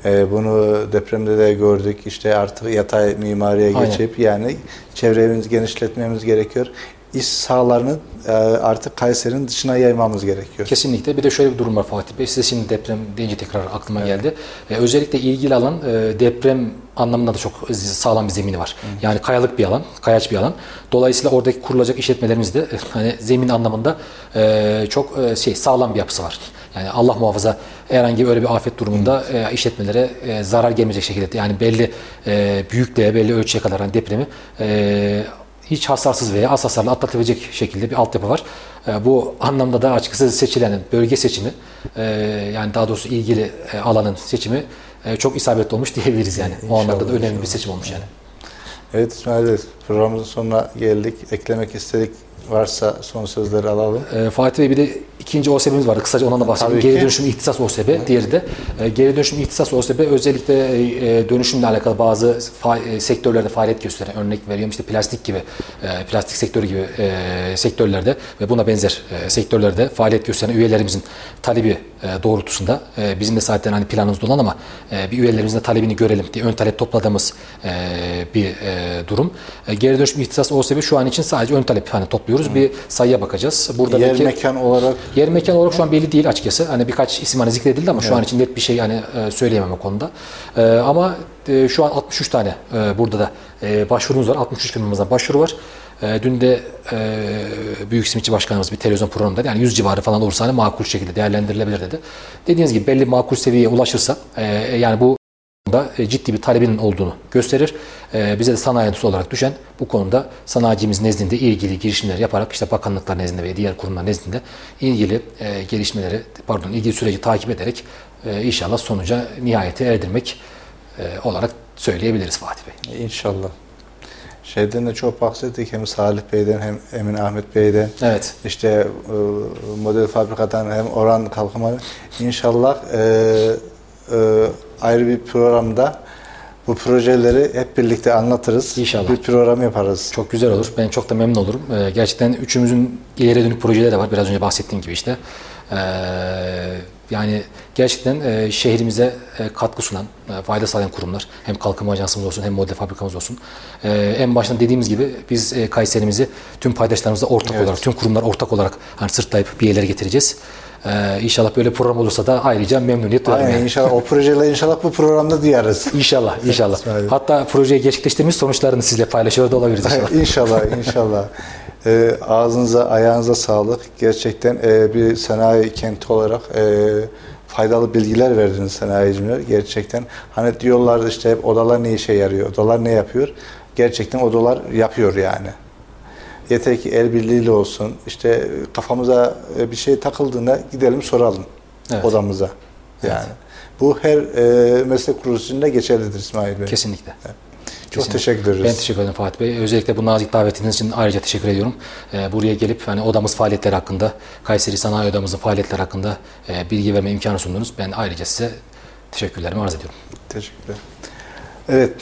E, bunu depremde de gördük. İşte artık yatay mimariye Aynen. geçip yani çevremizi genişletmemiz gerekiyor. İş sahalarını e, artık Kayseri'nin dışına yaymamız gerekiyor. Kesinlikle. Bir de şöyle bir durum var Fatih Bey. Size şimdi deprem deyince tekrar aklıma geldi. Ee, özellikle ilgili alan e, deprem anlamında da çok sağlam bir zemini var. Yani kayalık bir alan, kayaç bir alan. Dolayısıyla oradaki kurulacak işletmelerimiz de [LAUGHS] hani zemin anlamında e, çok e, şey sağlam bir yapısı var. Yani Allah muhafaza herhangi böyle bir afet durumunda e, işletmelere e, zarar gelmeyecek şekilde yani belli e, büyüklüğe, belli ölçüye kadar hani depremi e, hiç hasarsız veya az hasarlı atlatabilecek şekilde bir altyapı var. E, Bu anlamda da açıkçası seçilen bölge seçimi e, yani daha doğrusu ilgili e, alanın seçimi e, çok isabetli olmuş diyebiliriz yani. O anlamda da İnşallah, önemli bir seçim olmuş yani. Evet İsmail Bey programımızın sonuna geldik. Eklemek istedik varsa son sözleri alalım. E, Fatih Bey bir de ikinci OSB'miz vardı. Kısaca ondan da bahsedeyim. Tabii Geri dönüşüm ihtisas OSB. Diğeri de e, geri dönüşüm ihtisas OSB özellikle e, dönüşümle alakalı bazı fa- e, sektörlerde faaliyet gösteren örnek veriyorum işte plastik gibi e, plastik sektörü gibi e, sektörlerde ve buna benzer e, sektörlerde faaliyet gösteren üyelerimizin talebi e, doğrultusunda e, bizim de zaten hani planımızda olan ama e, bir üyelerimizin de talebini görelim diye ön talep topladığımız e, bir e, durum. E, geri dönüşüm ihtisas OSB şu an için sadece ön talep hani topluyoruz. Bir sayıya bakacağız. Burada Yer belki- mekan olarak Yer mekan olarak şu an belli değil açıkçası. Hani birkaç isim hani zikredildi ama şu an için net bir şey hani e, söyleyemem o konuda. E, ama e, şu an 63 tane burada da başvurumuz var. 63 firmamızdan başvuru var. Dün de e, Büyük Simitçi Başkanımız bir televizyon programında yani 100 civarı falan olursa hani makul şekilde değerlendirilebilir dedi. Dediğiniz gibi belli makul seviyeye ulaşırsa e, yani bu da e, ciddi bir talebinin olduğunu gösterir. E, bize de sanayi endüstrisi olarak düşen bu konuda sanayicimiz nezdinde ilgili girişimler yaparak işte bakanlıklar nezdinde ve diğer kurumlar nezdinde ilgili e, gelişmeleri pardon ilgili süreci takip ederek inşallah sonuca nihayete erdirmek olarak söyleyebiliriz Fatih Bey. inşallah. Şeyden de çok bahsettik hem Salih Bey'den hem Emin Ahmet Bey'den. Evet. İşte model fabrikadan hem Orhan Kalkınma. İnşallah e, e, ayrı bir programda bu projeleri hep birlikte anlatırız. İnşallah. Bir program yaparız. Çok güzel olur. Ben çok da memnun olurum. Ee, gerçekten üçümüzün ileriye dönük projeleri de var. Biraz önce bahsettiğim gibi işte. Ee, yani gerçekten e, şehrimize e, katkı sunan, e, fayda sağlayan kurumlar. Hem kalkınma ajansımız olsun hem model fabrikamız olsun. Ee, en baştan dediğimiz gibi biz e, Kayserimizi tüm paydaşlarımızla ortak Evet. olarak, tüm kurumlar ortak olarak hani sırtlayıp bir yerlere getireceğiz. Ee, inşallah böyle program olursa da ayrıca memnuniyet duyarım. Aynen yani. inşallah o projeler inşallah bu programda duyarız. İnşallah, inşallah. Hatta projeyi gerçekleştirmiş sonuçlarını sizle paylaşıyor da olabiliriz inşallah. inşallah, [LAUGHS] inşallah. Ee, ağzınıza, ayağınıza sağlık. Gerçekten e, bir sanayi kenti olarak e, faydalı bilgiler verdiniz sanayiciler. Gerçekten hani diyorlar işte hep odalar ne işe yarıyor, odalar ne yapıyor? Gerçekten odalar yapıyor yani. Yeter ki el birliğiyle olsun. İşte kafamıza e, bir şey takıldığında gidelim soralım Evet. odamıza. Yani. Bu her e, meslek kuruluşunda geçerlidir İsmail Bey. Kesinlikle. Çok Kesinlikle. teşekkür ederiz. Ben teşekkür ederim Fatih Bey. Özellikle bu nazik davetiniz için ayrıca teşekkür ediyorum. Ee, buraya gelip hani odamız faaliyetleri hakkında, Kayseri Sanayi Odamızın faaliyetleri hakkında e, bilgi verme imkanı sundunuz. Ben ayrıca size teşekkürlerimi arz ediyorum. Teşekkürler. Evet,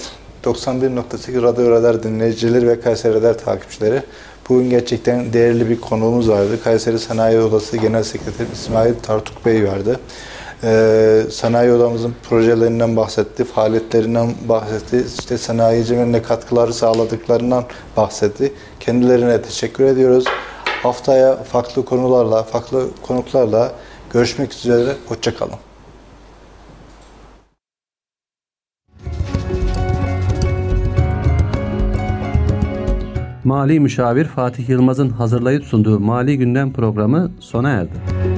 91.8 Radyo Radar dinleyicileri ve Kayseri Radar takipçileri. Bugün gerçekten değerli bir konuğumuz vardı. Kayseri Sanayi Odası Genel Sekreteri İsmail Tartuk Bey vardı. Ee, sanayi odamızın projelerinden bahsetti, faaliyetlerinden bahsetti, işte sanayicinin ne katkıları sağladıklarından bahsetti. Kendilerine teşekkür ediyoruz. Haftaya farklı konularla, farklı konuklarla görüşmek üzere. Hoşçakalın. Mali Müşavir Fatih Yılmaz'ın hazırlayıp sunduğu Mali Gündem programı sona erdi.